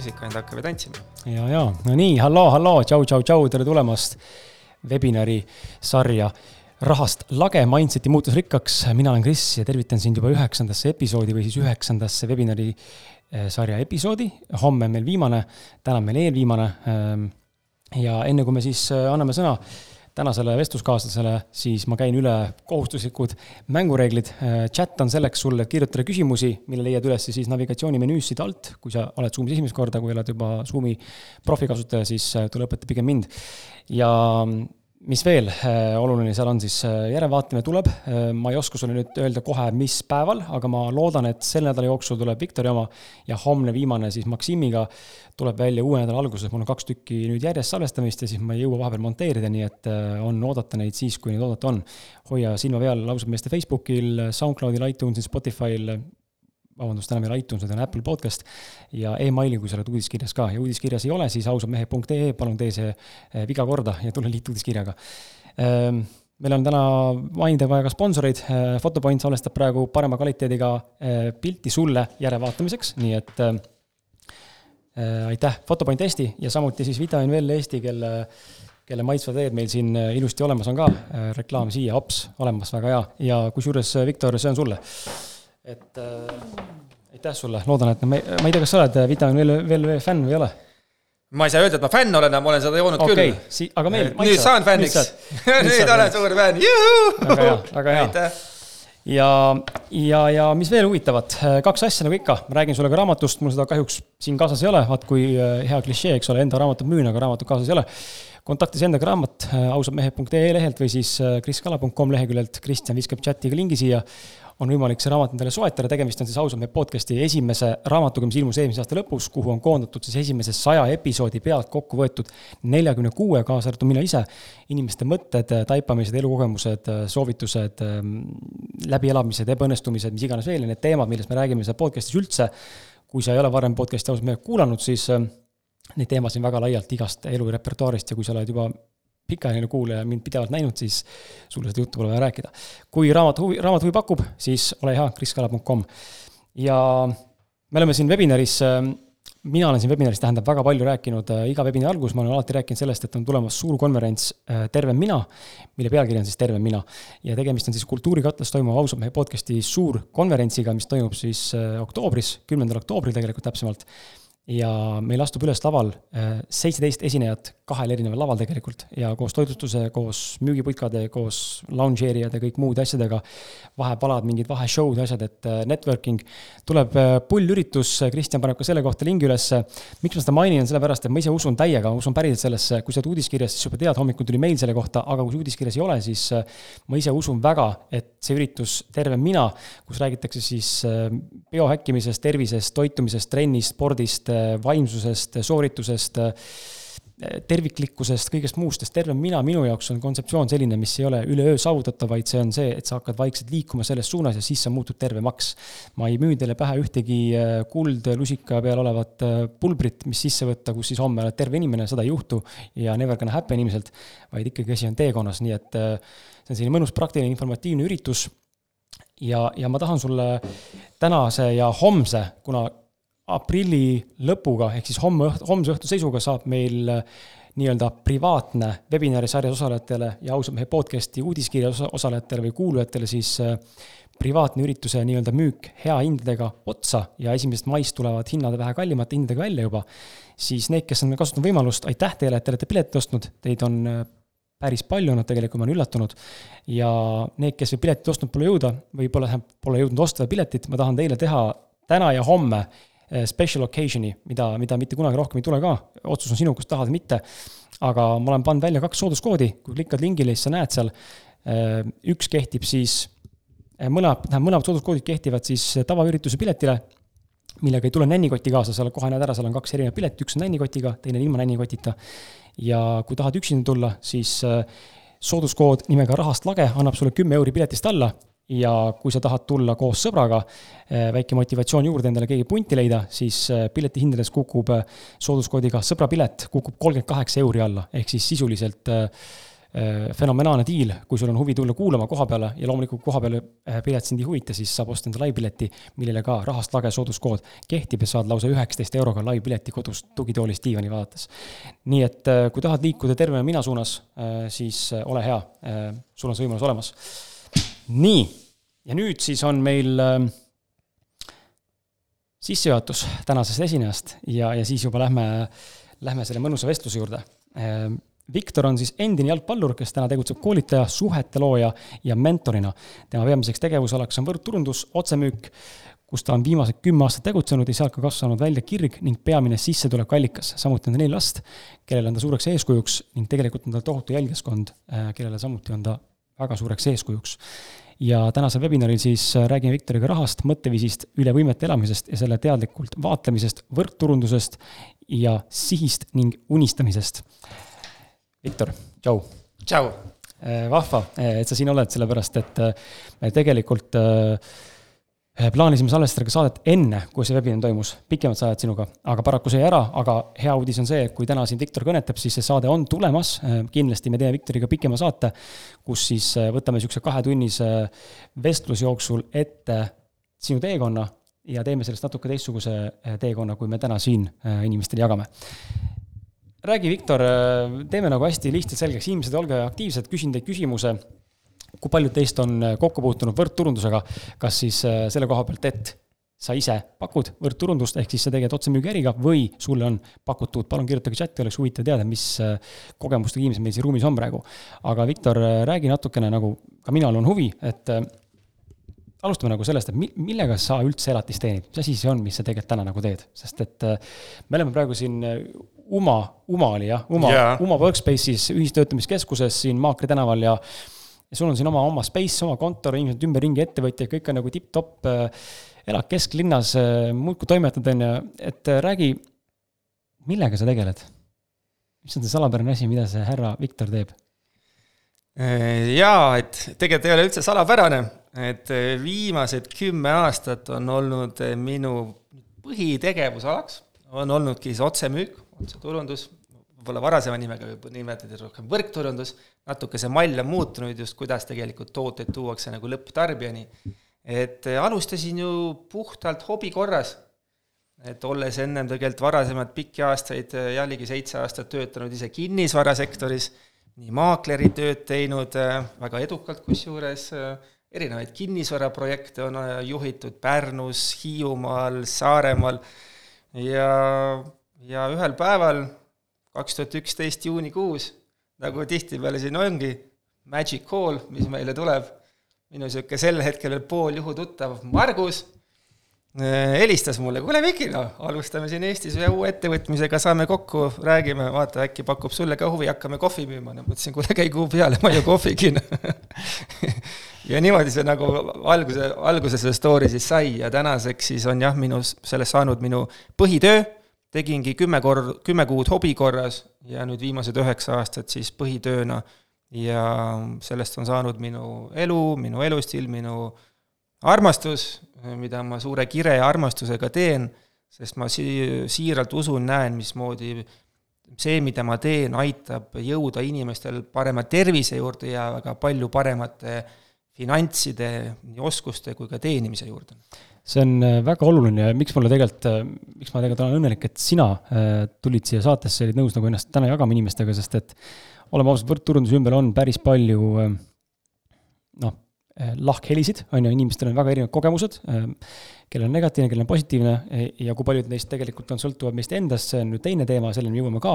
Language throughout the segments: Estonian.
muusika nüüd hakkame tantsima. ja, ja no nii, halloo, halloo, tšau, tšau, tšau, tere tulemast webinari sarja rahast lage Mindseti muutus rikkaks. mina olen Kris ja tervitan sind juba üheksandasse episoodi või siis üheksandasse webinari eh, sarja episoodi. homme on meil viimane, täna on meil eelviimane. Ehm, ja enne kui me siis eh, anname sõna tänasele vestluskaaslasele, siis ma käin üle kohustuslikud mängureeglid. Chat on selleks sul, et kirjutada küsimusi, mille leiad üles siis navigatsioonimenüüst siit alt. kui sa oled Zoomis esimest korda, kui oled juba Zoomi profikasutaja, siis äh, tule õpeta pigem mind. ja mis veel äh, oluline seal on, siis äh, järelevaatamine tuleb, äh, ma ei oska sulle nüüd öelda kohe, mis päeval, aga ma loodan, et selle nädala jooksul tuleb Viktori oma ja homne viimane siis Maksimiga tuleb välja uue nädala alguses, mul on kaks tükki nüüd järjest salvestamist ja siis ma ei jõua vahepeal monteerida, nii et on oodata neid siis, kui neid oodata on. hoia silma peal ausalt meeste Facebookil, SoundCloudil, iTunesil, Spotify'l, vabandust, enam ei ole iTunes, vaid on Apple podcast ja emaili, kui sa oled uudiskirjas ka. Ja uudiskirjas ei ole, siis ausamehed.ee, palun tee see eh, viga korda ja tule liitu uudiskirjaga. Ehm, meil on täna mainida vaja ka sponsoreid, Fotopoint salvestab praegu parema kvaliteediga eh, pilti sulle järelevaatamiseks, nii et äh, aitäh, Fotopoint Eesti ja samuti siis Vitamin Well Eesti, kelle kelle maitsvad veed meil siin ilusti olemas on ka, reklaam siia, hops, olemas, väga hea. Ja kusjuures, Viktor, see on sulle et äh, aitäh sulle, loodan, et ma ei, ma ei tea, kas sa oled äh, veel, veel fänn või ei ole? ma ei saa öelda, et ma fänn olen, aga ma olen seda joonud okay. küll. Si-, aga meil nüüd saan fänniks. nüüd olen suur fänn, juhuu! väga hea, väga hea. ja, ja, ja mis veel huvitavat, kaks asja nagu ikka, ma räägin sulle ka raamatust, mul seda kahjuks siin kaasas ei ole, vaat kui äh, hea klišee, eks ole, enda raamatut müün, aga raamatut kaasas ei ole. kontaktis endaga raamat ausadmehed.ee lehelt või siis kriskala.com leheküljelt, Kristjan viskab chatiga lingi siia on võimalik see raamat endale soetada, tegemist on siis ausalt meie podcast'i esimese raamatuga, mis ilmus eelmise aasta lõpus, kuhu on koondatud siis esimese saja episoodi pealt kokku võetud neljakümne kuue, kaasa arvatud mina ise, inimeste mõtted, taipamised, elukogemused, soovitused, läbielamised, ebaõnnestumised, mis iganes veel, need teemad, millest me räägime seal podcast'is üldse. kui sa ei ole varem podcast'i ausalt meelt kuulanud, siis neid teemasid on väga laialt igast elurepertuaarist ja kui sa oled juba pikaajaline kuulaja mind pidevalt näinud, siis sulle seda juttu pole vaja rääkida. kui raamat huvi, raamat huvi pakub, siis ole hea, kriskala.com. ja me oleme siin webinaris, mina olen siin webinaris, tähendab, väga palju rääkinud, iga webinari alguses ma olen alati rääkinud sellest, et on tulemas suur konverents Terve mina, mille pealkiri on siis Terve mina. ja tegemist on siis Kultuurikatlas toimuva ausalt mehe podcast'i suurkonverentsiga, mis toimub siis oktoobris, kümnendal oktoobril tegelikult täpsemalt ja meil astub üles laval äh, seitseteist esinejat kahel erineval laval tegelikult ja koos toitlustuse, koos müügiputkade, koos lounge area'd ja kõik muude asjadega. vahepalad, mingid vaheshow'd, asjad, et äh, networking. tuleb äh, pullüritus, Kristjan paneb ka selle kohta lingi ülesse. miks ma seda mainin, on sellepärast, et ma ise usun täiega, usun päriselt sellesse, kui sa oled uudiskirjas, siis juba tead, hommikul tuli meil selle kohta, aga kui uudiskirjas ei ole, siis ma ise usun väga, et see üritus Terve mina, kus räägitakse siis biohäkkimisest, tervisest, toitumisest, trennist, spordist vaimsusest, sooritusest, terviklikkusest, kõigest muust, sest terve mina minu jaoks on kontseptsioon selline, mis ei ole üleöö saavutatav, vaid see on see, et sa hakkad vaikselt liikuma selles suunas ja siis sa muutud tervemaks. ma ei müü teile pähe ühtegi äh, kuldlusika peal olevat äh, pulbrit, mis sisse võtta, kus siis homme oled terve inimene, seda ei juhtu ja never gonna happen ilmselt, vaid ikkagi asi on teekonnas, nii et äh, see on selline mõnus praktiline informatiivne üritus ja, ja ma tahan sulle tänase ja homse, kuna aprilli lõpuga, ehk siis homme, homse õhtu seisuga saab meil äh, nii-öelda privaatne webinari sarjas osalejatele ja ausalt mehe podcast'i uudiskirja osalejatele või kuulujatele siis äh, privaatne ürituse nii-öelda müük hea hindadega otsa ja esimesest maist tulevad hinnad vähe kallimate hindadega välja juba, siis need, kes on kasutanud võimalust, aitäh teile, et te olete piletit ostnud, teid on äh, päris palju olnud tegelikult, ma olen üllatunud. ja need, kes veel piletit ostnud pole jõuda või pole, jõudnud osta piletit, ma tahan teile teha täna ja homme special occasion'i, mida, mida mitte kunagi rohkem ei tule ka, otsus on sinu, kas tahad või mitte. aga ma olen pannud välja kaks sooduskoodi, kui klikkad lingile, siis sa näed seal, eh, üks kehtib siis, eh, mõlemad, tähendab mõlemad sooduskoodid kehtivad siis tavaürituse piletile, millega ei tule nännikotti kaasa, seal kohe näed ära, seal on kaks erinevat piletit, üks on nännikotiga, teine ilma nännikotita. ja kui tahad üksinda tulla, siis sooduskood nimega rahast lage annab sulle kümme euri piletist alla ja kui sa tahad tulla koos sõbraga, eh, väike motivatsioon juurde endale keegi punti leida, siis eh, piletihindades kukub eh, sooduskoodiga sõbrapilet kukub kolmkümmend kaheksa euri alla, ehk siis sisuliselt fenomenaalne diil, kui sul on huvi tulla kuulama koha peale ja loomulikult koha peale pilet sind ei huvita, siis saab osta enda laivpileti, millele ka rahast lage sooduskood kehtib ja saad lausa üheksateist euroga laivpileti kodus tugitoolist diivani vaadates. nii et kui tahad liikuda tervena mina suunas, siis ole hea, sul on see võimalus olemas. Nii, ja nüüd siis on meil sissejuhatus tänasest esinejast ja, ja siis juba lähme, lähme selle mõnusa vestluse juurde. Ehm, Viktor on siis endine jalgpallur, kes täna tegutseb koolitaja, suhete looja ja mentorina. tema peamiseks tegevusalaks on võrdturundus, otsemüük, kus ta on viimased kümme aastat tegutsenud ja sealt ka kasvanud välja kirg ning peamine sissetulekuallikas. samuti on ta neli last, kellele on ta suureks eeskujuks ning tegelikult on tal tohutu jälgijaskond, eh, kellele samuti on ta väga suureks eeskujuks ja tänasel webinaril siis äh, räägime Viktoriga rahast, mõtteviisist, üle võimete elamisest ja selle teadlikult vaatlemisest, võrkturundusest ja sihist ning unistamisest. Viktor, tšau! tšau! Äh, vahva, et sa siin oled, sellepärast et äh, tegelikult äh, Äh, plaanisime salvestada ka saadet enne, kui see webinar toimus, pikemat saadet sinuga, aga paraku see jäi ära, aga hea uudis on see, et kui täna siin Viktor kõnetab, siis see saade on tulemas. Äh, kindlasti me teeme Viktoriga pikema saate, kus siis äh, võtame niisuguse kahetunnise vestlusjooksul ette sinu teekonna ja teeme sellest natuke teistsuguse teekonna, kui me täna siin inimestele jagame. Räägi, Viktor, teeme nagu hästi lihtsalt selgeks, inimesed, olge aktiivsed, küsin teilt küsimuse kui paljud teist on äh, kokku puutunud võrdturundusega, kas siis äh, selle koha pealt, et sa ise pakud võrdturundust, ehk siis sa tegeled otsemüügiäriga või sulle on pakutud, palun kirjutage chati, oleks huvitav teada, mis äh, kogemustega inimesed meil siin ruumis on praegu. aga Viktor, räägi natukene nagu, ka minal on huvi, et alustame nagu sellest, et mi-, millega sa üldse elatist teenid, mis asi see on, mis sa tegelikult täna nagu teed, sest et me oleme praegu siin Uma, Uma oli jah, Uma yeah., Uma Workspace'is ühistöötamiskeskuses siin Maakri tänaval ja ja sul on siin oma, oma space, oma kontor, inimesed ümberringi, ettevõtjad, kõik on nagu tipp-topp, äh, elad kesklinnas, äh, muudkui toimetad, on ju, et äh, räägi, millega sa tegeled? mis on see salapärane asi, mida see härra Viktor teeb? Jaa, et tegelikult ei ole üldse salapärane, et viimased kümme aastat on olnud minu põhitegevusalaks, on olnudki see otsemüük, otseturundus, võib-olla varasema nimega võib nimetada rohkem võrkturundus, natuke see mall on muutunud just, kuidas tegelikult tooteid tuuakse nagu lõpptarbijani. et äh, alustasin ju puhtalt hobi korras, et olles ennem tegelikult varasemalt pikki aastaid, äh, jällegi seitse aastat töötanud ise kinnisvarasektoris, nii maakleri tööd teinud äh, väga edukalt kusjuures, erinevaid kinnisvaraprojekte on juhitud Pärnus, Hiiumaal, Saaremaal ja, ja ühel päeval kaks tuhat üksteist juunikuus, nagu tihtipeale siin ongi, magic call, mis meile tuleb, minu niisugune sel hetkel veel pooljuhu tuttav Margus eh, helistas mulle, kuule Viki, no alustame siin Eestis ühe uue ettevõtmisega, saame kokku, räägime, vaata, äkki pakub sulle ka huvi, hakkame kohvi müüma, no mõtlesin, kuule, käi kuu peale, ma ju kohvigi ja niimoodi see nagu alguse, alguse see story siis sai ja tänaseks siis on jah, minu, sellest saanud minu põhitöö tegingi kümme kor-, kümme kuud hobi korras ja nüüd viimased üheksa aastat siis põhitööna. Ja sellest on saanud minu elu, minu elustiil, minu armastus, mida ma suure kire ja armastusega teen, sest ma si-, siiralt usun, näen, mismoodi see, mida ma teen, aitab jõuda inimestel parema tervise juurde ja väga palju paremate finantside, nii oskuste kui ka teenimise juurde see on äh, väga oluline ja miks mulle tegelikult, äh, miks ma tegelikult olen õnnelik, et sina äh, tulid siia saatesse, olid nõus nagu ennast täna jagama inimestega, sest et oleme ausad, võrdturunduse ümber on päris palju noh, lahkhelisid, on ju, inimestel on väga erinevad kogemused, kellel on negatiivne, kellel on positiivne ja kui paljud neist tegelikult on, sõltuvad meist endast, see on nüüd teine teema, selleni jõuame ka,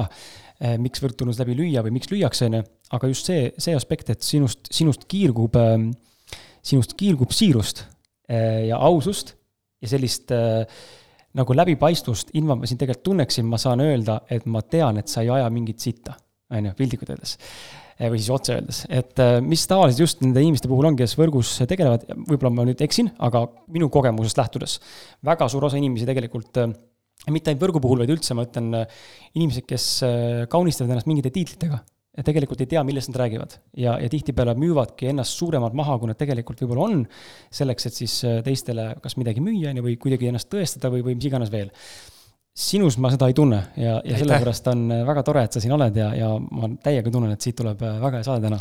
miks võrdturundus läbi lüüa või miks lüüakse, on ju, aga just see, see aspekt, et sinust, sinust kiirgub, sinust kiirgub siirust ja ausust ja sellist äh, nagu läbipaistvust, ilma ma sind tegelikult tunneksin, ma saan öelda, et ma tean, et sa ei aja mingit sitta, on ju, piltlikult öeldes. Äh, või siis otse öeldes, et äh, mis tavaliselt just nende inimeste puhul on, kes võrgus tegelevad, võib-olla ma nüüd eksin, aga minu kogemusest lähtudes, väga suur osa inimesi tegelikult mitte ainult võrgu puhul, vaid üldse ma ütlen, inimesed, kes kaunistavad ennast mingite tiitlitega tegelikult ei tea, millest nad räägivad. ja, ja tihtipeale müüvadki ennast suuremalt maha, kui nad tegelikult võib-olla on, selleks, et siis äh, teistele kas midagi müüa, on ju, või kuidagi ennast tõestada või, või mis iganes veel. sinus ma seda ei tunne ja, ja sellepärast on väga tore, et sa siin oled ja, ja ma täiega tunnen, et siit tuleb väga hea saade täna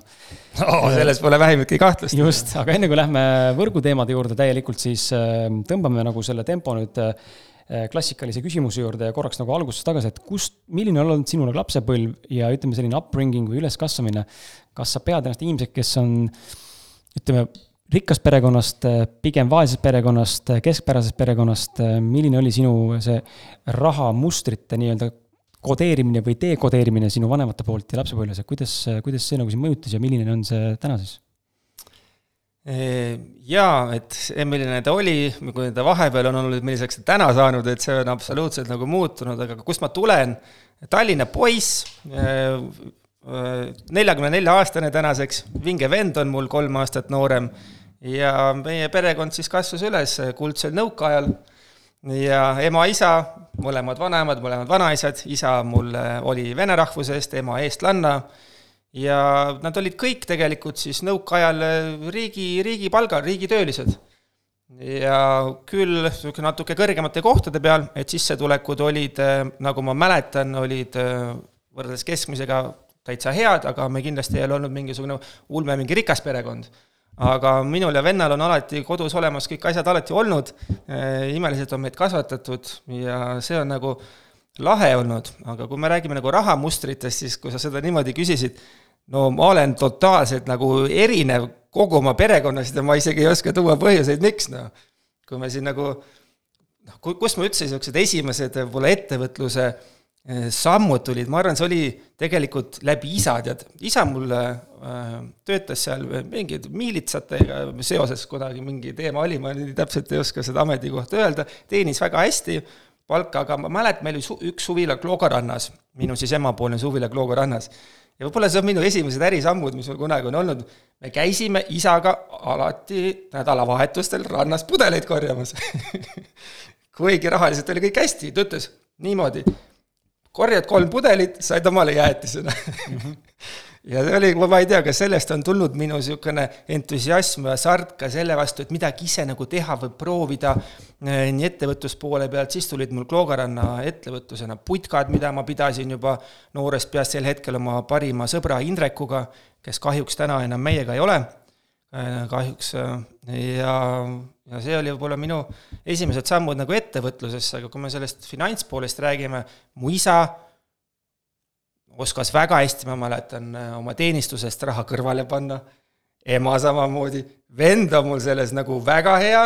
oh,. selles pole vähimatki kahtlust. just, aga enne kui lähme võrguteemade juurde täielikult, siis äh, tõmbame nagu selle tempo nüüd äh, klassikalise küsimuse juurde ja korraks nagu algusest tagasi, et kust, milline on olnud sinu nagu lapsepõlv ja ütleme, selline upbringing või üleskasvamine. kas sa pead ennast inimeseks, kes on ütleme, rikkast perekonnast, pigem vaesest perekonnast, keskpärasest perekonnast, milline oli sinu see rahamustrite nii-öelda kodeerimine või dekodeerimine sinu vanemate poolt ja lapsepõlves, et kuidas, kuidas see nagu sind mõjutas ja milline on see täna siis? Jaa, et see, milline ta oli, kui ta vahepeal on olnud, milliseks ta täna saanud, et see on absoluutselt nagu muutunud, aga kust ma tulen, Tallinna poiss, neljakümne nelja aastane tänaseks, vinge vend on mul kolm aastat noorem. Ja meie perekond siis kasvas üles kuldsel nõukaajal. Ja ema-isa, mõlemad vanemad, mõlemad vanaisad, isa mul oli vene rahvusest, ema eestlanna, ja nad olid kõik tegelikult siis nõukaajal riigi, riigipalgal, riigitöölised. ja küll niisugune natuke kõrgemate kohtade peal, et sissetulekud olid, nagu ma mäletan, olid võrreldes keskmisega täitsa head, aga me kindlasti ei ole olnud mingisugune ulme, mingi rikas perekond aga minul ja vennal on alati kodus olemas kõik asjad alati olnud, äh, imeliselt on meid kasvatatud ja see on nagu lahe olnud, aga kui me räägime nagu rahamustritest, siis kui sa seda niimoodi küsisid, no ma olen totaalselt nagu erinev kogu oma perekonnast ja ma isegi ei oska tuua põhjuseid, miks noh. kui me siin nagu noh, kust ma üldse niisugused esimesed võib-olla ettevõtluse Äh, sammud tulid, ma arvan, see oli tegelikult läbi isa, tead, isa mul äh, töötas seal mingid miilitsatega seoses kuidagi mingi teema oli, ma nii täpselt ei oska seda ametikohta öelda, teenis väga hästi palka, aga ma mäletan, meil oli su-, üks suvila Kloogarannas, minu siis emapoolne suvila Kloogarannas. Ja võib-olla see on minu esimesed ärisammud, mis mul kunagi on olnud, me käisime isaga alati nädalavahetustel rannas pudeleid korjamas kuigi rahaliselt oli kõik hästi, ta ütles niimoodi korjad kolm pudelit, said omale jäätisena. -hmm. ja see oli, ma ei tea, kas sellest on tulnud minu niisugune entusiasm ja sart ka selle vastu, et midagi ise nagu teha või proovida eh, nii ettevõtluspoole pealt, siis tulid mul Kloogaranna ettevõtlusena putkad, mida ma pidasin juba noorest peast sel hetkel oma parima sõbra Indrekuga, kes kahjuks täna enam meiega ei ole. Äh, kahjuks äh, ja, ja see oli võib-olla minu esimesed sammud nagu ettevõtlusesse, aga kui me sellest finantspoolest räägime, mu isa oskas väga hästi, ma mäletan, äh, oma teenistusest raha kõrvale panna, ema samamoodi, vend on mul selles nagu väga hea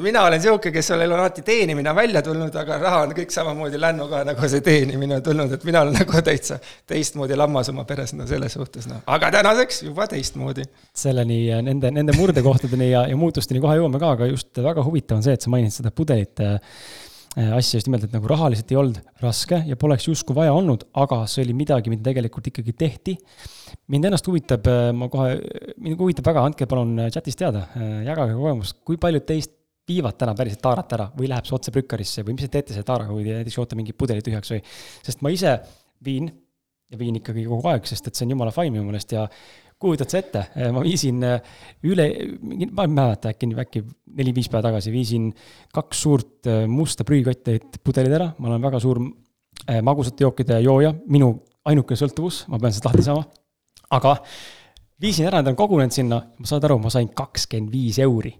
mina olen niisugune, kes sellel on alati teenimine välja tulnud, aga raha on kõik samamoodi lännuga, nagu see teenimine on tulnud, et mina olen nagu täitsa teistmoodi lammas oma peres, no selles suhtes, noh. aga tänaseks juba teistmoodi. selleni, nende, nende murdekohtadeni ja, ja muutusteni kohe jõuame ka, aga just väga huvitav on see, et sa mainisid seda pudelite äh, asja just nimelt, et nagu rahaliselt ei olnud raske ja poleks justkui vaja olnud, aga see oli midagi, mida tegelikult ikkagi tehti. mind ennast huvitab, äh, ma kohe, mind huvitab väga, andke palun chatis teada, äh, jagage kogemust, kui paljud teist viivad täna päriselt taarat ära või läheb see otse prükkarisse või mis te teete selle taaraga, kui te näiteks joote mingi pudeli tühjaks või. sest ma ise viin ja viin ikkagi kogu aeg, sest et see on jumala fine minu meelest ja kujutad sa ette, ma viisin äh, üle, ma ei mäleta, äkki, äkki neli-viis päeva tagasi viisin kaks suurt äh, musta prügikotti pudelid ära, ma olen väga suur äh, magusate jookide jooja, minu ainuke sõltuvus, ma pean sellest lahti saama. aga viisin ära, nad on kogunenud sinna, saad aru, ma sain kakskümmend viis euri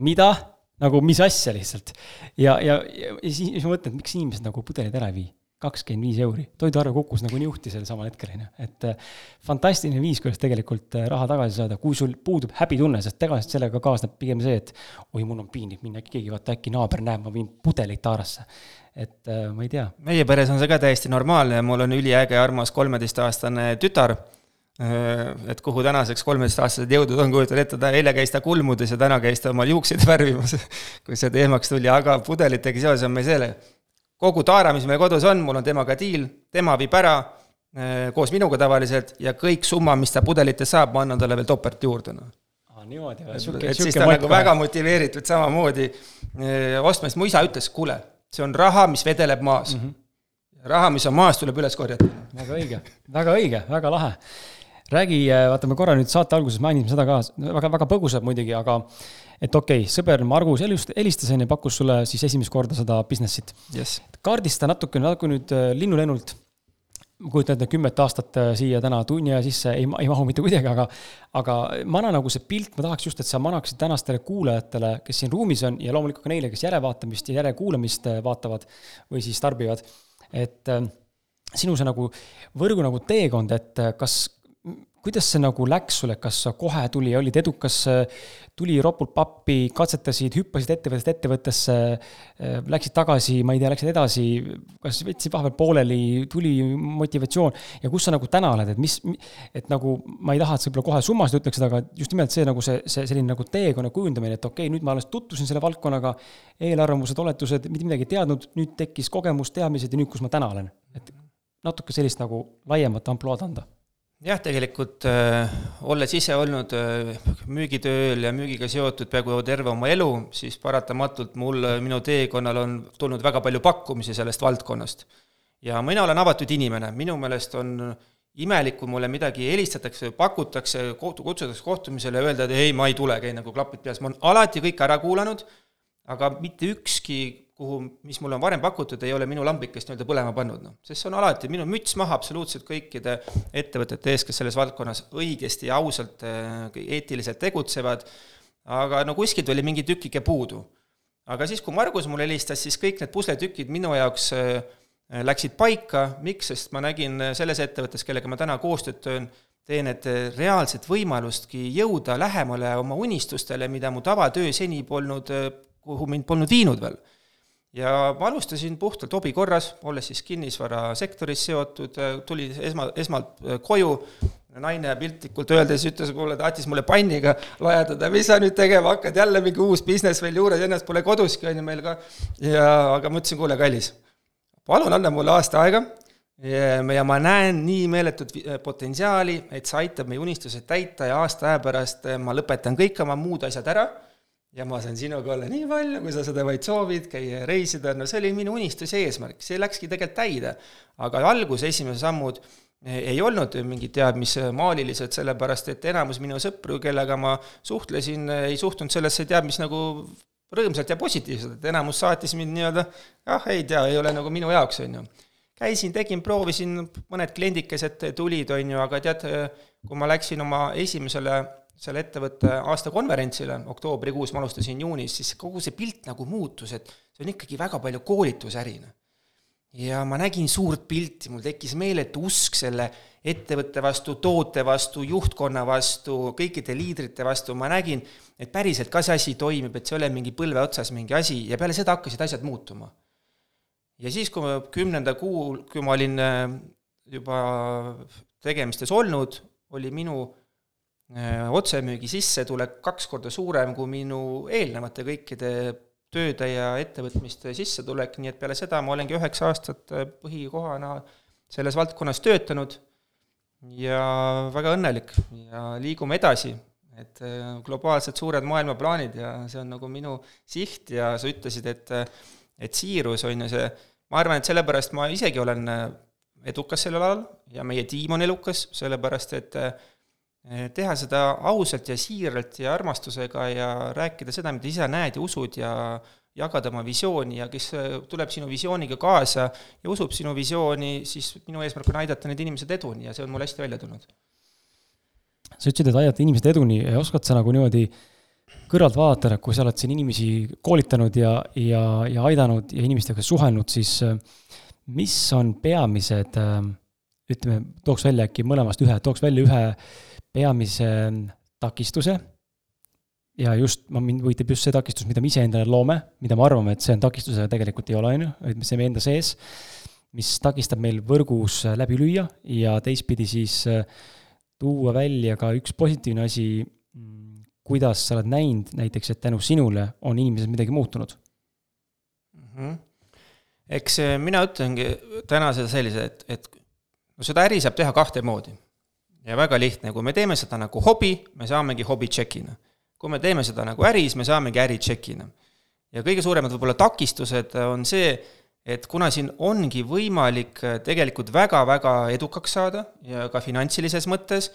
mida? nagu mis asja lihtsalt. ja, ja, ja siis ma mõtlen, et miks inimesed nagu pudelid ära ei vii kakskümmend viis euri, toiduarve kukkus nagu niuhti sel samal hetkel, on ju, et äh, fantastiline viis, kuidas tegelikult äh, raha tagasi saada, kui sul puudub häbitunne, sest tavaliselt sellega kaasneb pigem see, et oi, mul on piinlik minna, keegi, vaata äkki naaber näeb, ma viin pudeleid taarasse. et äh, ma ei tea. meie peres on see ka täiesti normaalne, mul on üliäge, armas kolmeteistaastane tütar. Et kuhu tänaseks kolmeteistaastased jõudnud on, kujutad ette, ta eile käis ta kulmudes ja täna käis ta omal juukseid värvimas, kui see teemaks tuli, aga pudelitega seoses on meil selle, kogu taara, mis meil kodus on, mul on temaga diil, tema viib ära äh, koos minuga tavaliselt ja kõik summa, mis ta pudelitest saab, ma annan talle veel topelt juurde, noh niimoodi või? et siis ta on nagu väga motiveeritud samamoodi äh, ostma, sest mu isa ütles, kuule, see on raha, mis vedeleb maas mm. -hmm. raha, mis on maas, tuleb üles korjata. väga õige, väga õige, väga lahe räägi, äh, vaata, me korra nüüd saate alguses mainisime seda ka, väga, väga põgusalt muidugi, aga et okei okay,, sõber Margus helistas enne, pakkus sulle siis esimest korda seda business'it yes.. kaardista natuke, natuke nüüd äh, linnulennult. Ma kujutan ette, kümmet aastat äh, siia täna tunni aja sisse ei, ei mahu mitte kuidagi, aga, aga mana nagu see pilt, ma tahaks just, et sa manaksid tänastele kuulajatele, kes siin ruumis on ja loomulikult ka neile, kes järelevaatamist ja järelkuulamist äh, vaatavad või siis tarbivad. et sinu see nagu võrgu nagu teekond, et kas kuidas see nagu läks sulle, kas sa kohe tuli, olid edukas, tuli ropult pappi, katsetasid, hüppasid ettevõttest ettevõttesse, läksid tagasi, ma ei tea, läksid edasi, kas võtsid vahepeal pooleli, tuli motivatsioon ja kus sa nagu täna oled, et mis, et nagu ma ei taha, et sa võib-olla kohe summasid ütleksid, aga just nimelt see nagu see, see selline nagu teekonna kujundamine, et okei okay,, nüüd ma alles tutvusin selle valdkonnaga, eelarvamused, oletused, mitte midagi ei teadnud, nüüd tekkis kogemus, teadmised ja nüüd, kus ma täna olen. et natuke sellist nagu laiemat ampluaad anda jah, tegelikult äh, olles ise olnud äh, müügitööl ja müügiga seotud peaaegu terve oma elu, siis paratamatult mul, minu teekonnal on tulnud väga palju pakkumisi sellest valdkonnast. ja mina olen avatud inimene, minu meelest on imelik, kui mulle midagi helistatakse, pakutakse, kohtu, kutsutakse kohtumisele öelda, et ei, ma ei tule, käin nagu klapid peas, ma olen alati kõik ära kuulanud, aga mitte ükski kuhu, mis mulle on varem pakutud, ei ole minu lambikest nii-öelda põlema pannud, noh. sest see on alati minu müts maha absoluutselt kõikide ettevõtete ees, kes selles valdkonnas õigesti ja ausalt, äh, eetiliselt tegutsevad, aga no kuskilt oli mingi tükike puudu. aga siis, kui Margus mulle helistas, siis kõik need pusletükid minu jaoks äh, läksid paika, miks, sest ma nägin selles ettevõttes, kellega ma täna koostööd teen, teen, et reaalset võimalustki jõuda lähemale oma unistustele, mida mu tavatöö seni polnud, kuhu mind polnud viinud veel ja ma alustasin puhtalt hobi korras, olles siis kinnisvarasektoris seotud, tuli esma, esmalt äh, koju, naine piltlikult öeldes ütles mulle, tahtis mulle panniga lajatada, mis sa nüüd tegema hakkad, jälle mingi uus business veel juures, ennast pole koduski, on ju meil ka, ja aga ma ütlesin, kuule, kallis, palun anna mulle aasta aega ja, ja ma näen nii meeletut potentsiaali, et see aitab meie unistused täita ja aasta aja pärast ma lõpetan kõik oma muud asjad ära ja ma saan sinuga olla nii palju, kui sa seda vaid soovid, käia ja reisida, no see oli minu unistus ja eesmärk, see läkski tegelikult täide. aga alguse esimesed sammud ei olnud mingid teab mis maalilised, sellepärast et enamus minu sõpru, kellega ma suhtlesin, ei suhtunud sellesse teab mis nagu rõõmsalt ja positiivselt, et enamus saatis mind nii-öelda ah, ei tea, ei ole nagu minu jaoks, on ju. käisin, tegin, proovisin, mõned kliendikesed tulid, on ju, aga tead, kui ma läksin oma esimesele selle ettevõtte aastakonverentsile, oktoobrikuus, ma alustasin juunis, siis kogu see pilt nagu muutus, et see on ikkagi väga palju koolitusärine. ja ma nägin suurt pilti, mul tekkis meeletu usk selle ettevõtte vastu, toote vastu, juhtkonna vastu, kõikide liidrite vastu, ma nägin, et päriselt ka see asi toimib, et see ei ole mingi põlve otsas mingi asi ja peale seda hakkasid asjad muutuma. ja siis, kui ma kümnenda kuul, kui ma olin äh, juba tegemistes olnud, oli minu otsemüügi sissetulek kaks korda suurem kui minu eelnevate kõikide tööde ja ettevõtmiste sissetulek, nii et peale seda ma olengi üheksa aastat äh, põhikohana selles valdkonnas töötanud ja väga õnnelik. Ja liigume edasi, et äh, globaalsed suured maailmaplaanid ja see on nagu minu siht ja sa ütlesid, et et siirus on ju see, ma arvan, et sellepärast ma isegi olen edukas sellel alal ja meie tiim on elukas, sellepärast et teha seda ausalt ja siiralt ja armastusega ja rääkida seda, mida ise näed ja usud ja jagada oma visiooni ja kes eh, tuleb sinu visiooniga kaasa ja usub sinu visiooni, siis minu eesmärk on aidata need inimesed eduni ja see on mul hästi välja tulnud. sa ütlesid, et aidata inimesed eduni oskad sa nagu niimoodi kõrvalt vaadata, kui sa oled siin inimesi koolitanud ja, ja, ja aidanud ja inimestega suhelnud, siis eh, mis on peamised, ütleme, tooks välja äkki mõlemast ühe, tooks välja ühe peamise takistuse ja just, ma, mind huvitab just see takistus, mida me iseendale loome, mida me arvame, et see on takistus, aga tegelikult ei ole, on ju, et see meie enda sees, mis takistab meil võrgus läbi lüüa ja teistpidi siis äh, tuua välja ka üks positiivne asi, mm, kuidas sa oled näinud näiteks, et tänu sinule on inimesed midagi muutunud mm? -hmm. eks äh, mina ütlengi täna seda sellise, et, et no seda äri saab teha kahte moodi ja väga lihtne, kui me teeme seda nagu hobi, me saamegi hobi tšekina. kui me teeme seda nagu äris, me saamegi äri tšekina. ja kõige suuremad võib-olla takistused on see, et kuna siin ongi võimalik tegelikult väga-väga edukaks saada ja ka finantsilises mõttes,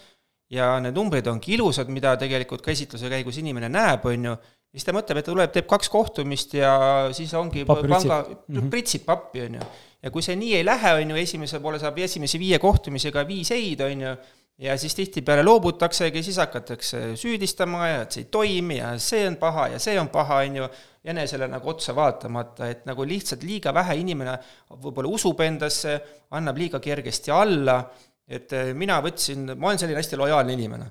ja need numbrid ongi ilusad, mida tegelikult käsitluse käigus inimene näeb, on ju, siis ta mõtleb, et tuleb, teeb kaks kohtumist ja siis ongi Pappi panga. Mhm. pritsib pappi, on ju. ja kui see nii ei lähe, on ju, esimese poole saab esimese viie kohtumisega viis ei-d, on ju, ja siis tihtipeale loobutaksegi, siis hakatakse süüdistama ja et see ei toimi ja see on paha ja see on paha, on ju, enesele nagu otsa vaatamata, et nagu lihtsalt liiga vähe inimene võib-olla usub endasse, annab liiga kergesti alla, et eh, mina võtsin, ma olen selline hästi lojaalne inimene.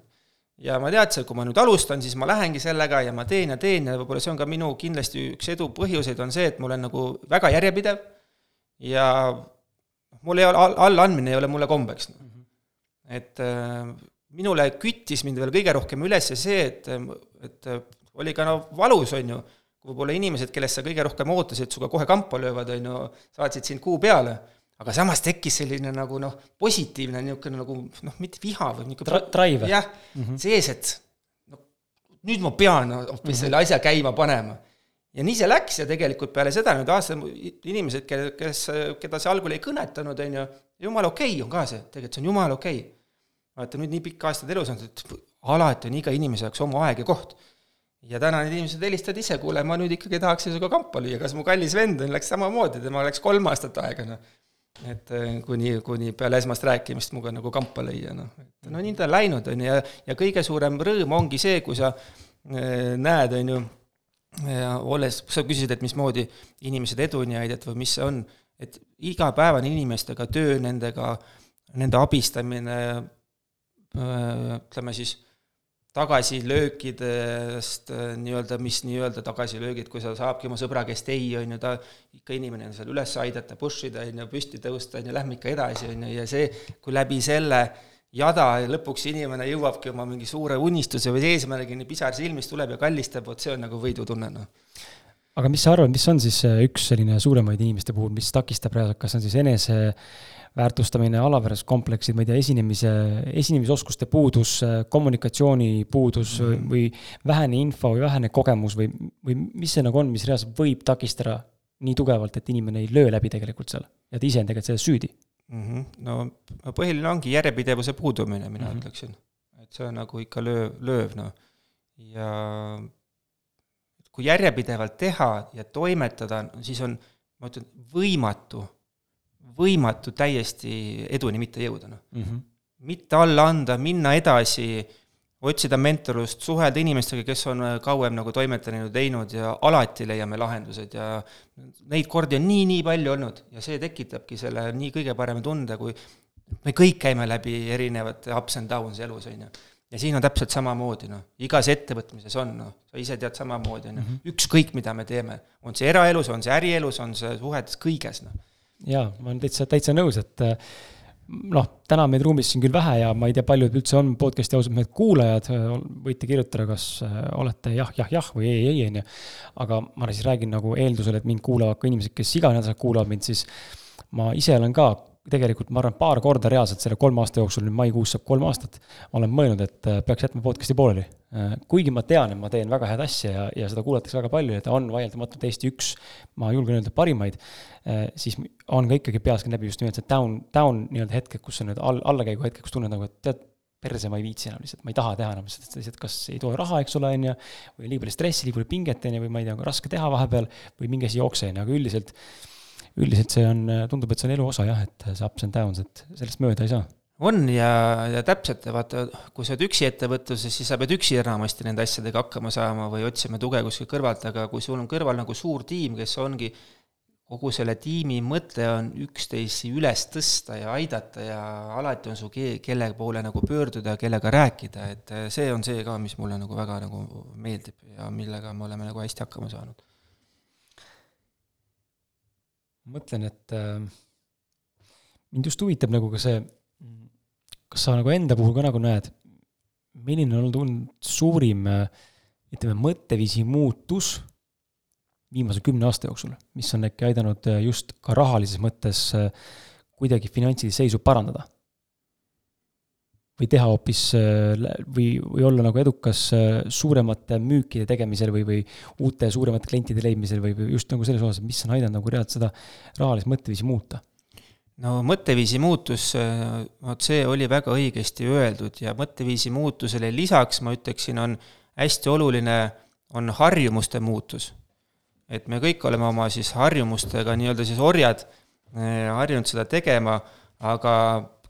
Ja ma teadsin, et kui ma nüüd alustan, siis ma lähengi sellega ja ma teen ja teen ja võib-olla see on ka minu kindlasti üks edu põhjuseid, on see, et ma olen nagu väga järjepidev. Ja mul ei ole, all, allaandmine ei ole mulle kombeks. Et äh, minule küttis mind veel kõige rohkem üles see, et, et oli ka no valus, on ju, kui võib-olla inimesed, kellest sa kõige rohkem ootasid, sinuga kohe kampa löövad, on ju, saatsid sind kuu peale aga samas tekkis selline nagu noh, positiivne niisugune nagu noh, mitte viha või niisugune Tra- drive. jah mm -hmm. sees, et noh, nüüd ma pean hoopis mm -hmm. selle asja käima panema. ja nii see läks ja tegelikult peale seda nüüd aasta inimesed, kelle, kes, keda see algul ei kõnetanud, on ju, jumala okei okay on ka see, tegelikult see on jumala okei okay.. Vaata, nüüd nii pikka aastat elus olnud, et alati on iga inimese jaoks oma aeg ja koht. Ja täna need inimesed helistavad ise, kuule, ma nüüd ikkagi tahaks sinuga kampa lüüa, kas mu kallis vend on, läks samamoodi, temal läks kolm aastat aega, noh. Et äh, kuni, kuni peale esmast rääkimist minuga nagu kampa lüüa, noh, et no nii ta on läinud, on ju, ja, ja kõige suurem rõõm ongi see, kui sa äh, näed, on ju, olles, sa küsisid, et mismoodi inimesed eduni aidata või mis see on, et igapäevane inimestega töö, nendega, nende abistamine, ütleme siis, tagasilöökidest nii-öelda, mis nii-öelda tagasilöögid, kui sa saabki oma sõbra käest ei, on ju, ta ikka inimene on seal üles aidata, push ida, on ju, püsti tõusta, on ju, lähme ikka edasi, on ju, ja see, kui läbi selle jada ja lõpuks inimene jõuabki oma mingi suure unistuse või eesmärgini, pisar silmis tuleb ja kallistab, vot see on nagu võidutunne, noh. Aga mis sa arvad, mis on siis üks selline suuremaid inimeste puhul, mis takistab reaalselt, kas on siis enese väärtustamine, alaväärsuskompleksid, ma ei tea, esinemise, esinemisoskuste puudus, kommunikatsiooni puudus mm -hmm. või vähene info või vähene kogemus või, või mis see nagu on, mis reaalselt võib takistada nii tugevalt, et inimene ei löö läbi tegelikult seal ja ta ise on tegelikult selles süüdi mm? -hmm. no põhiline ongi järjepidevuse puudumine, mina mm -hmm. ütleksin. et see on nagu ikka lööv, lööv, noh. ja kui järjepidevalt teha ja toimetada, siis on, ma ütlen, võimatu võimatu täiesti eduni mitte jõuda, noh. Mm -hmm.. mitte alla anda, minna edasi, otsida mentorlust, suhelda inimestega, kes on kauem nagu toimetanud, teinud ja alati leiame lahendused ja neid kordi on nii-nii palju olnud ja see tekitabki selle nii kõige parema tunde, kui me kõik käime läbi erinevate ups and downs elus, on ju. ja siin on täpselt samamoodi, noh, igas ettevõtmises on, noh, sa ise tead samamoodi, on ju, mhm. ükskõik, mida me teeme, on see eraelus, on see ärielus, on see suhetes, kõiges, noh jaa, ma olen täitsa, täitsa nõus, et äh, noh, täna meid ruumis siin küll vähe ja ma ei tea, paljud üldse on podcast'i ausalt mehed kuulajad, võite kirjutada, kas äh, olete jah, jah, jah või ei, ei, on ju. aga ma siis räägin nagu eeldusel, et mind kuulavad ka inimesed, kes iga nädal kuulavad mind, siis ma ise olen ka tegelikult ma arvan, paar korda reaalselt selle kolme aasta jooksul, nüüd maikuus saab kolm aastat, olen mõelnud, et äh, peaks jätma podcast'i pooleli. Äh, kuigi ma tean, et ma teen väga head asja ja, ja seda kuulatakse väga palju ja ta on vaieldamatult Eesti üks, ma julgen öelda, parimaid, äh, siis on ka ikkagi peas läbi just nimelt see down, down nii-öelda hetked, kus on need all, allakäigu hetked, kus tunned nagu, et tead, perse ma ei viitsi enam lihtsalt, ma ei taha teha enam, sest lihtsalt kas ei too raha, eks ole, on ju, või liiga palju stressi, liiga palju pinget, on ju, või ma ei tea, raske teha vahepeal või mingi asi jookse, on ju, aga üldiselt üldiselt see on, tundub, et see on elu osa jah, et see ups and downs, et sellest mööda ei saa. On ja, ja täpselt, vaata, kui sa oled üksi ettevõtluses, siis sa pead üksi enamasti nende asjadega hakkama saama või otsima tuge kuskilt kõrvalt, aga kui sul on kõrval nagu suur tiim, kes ongi, kogu selle tiimi mõte on üksteisi üles tõsta ja aidata ja alati on su ke-, kelle poole nagu pöörduda ja kellega rääkida, et see on see ka, mis mulle nagu väga nagu meeldib ja millega me oleme nagu hästi hakkama saanud mõtlen, et äh, mind just huvitab nagu ka see, kas sa nagu enda puhul ka nagu näed, milline on olnud suurim äh, ütleme, mõtteviisi muutus viimase kümne aasta jooksul, mis on äkki aidanud äh, just ka rahalises mõttes kuidagi finantsilist seisu parandada? Või teha hoopis või, või olla nagu edukas suuremate müükide tegemisel või, või uute suuremate klientide leidmisel või, või just nagu selles osas, mis on aidanud nagu reaalselt seda rahalist mõtteviisi muuta? no mõtteviisi muutus, vot see oli väga õigesti öeldud ja mõtteviisi muutusele lisaks ma ütleksin, on hästi oluline on harjumuste muutus. et me kõik oleme oma siis harjumustega nii-öelda siis orjad, harjunud seda tegema, aga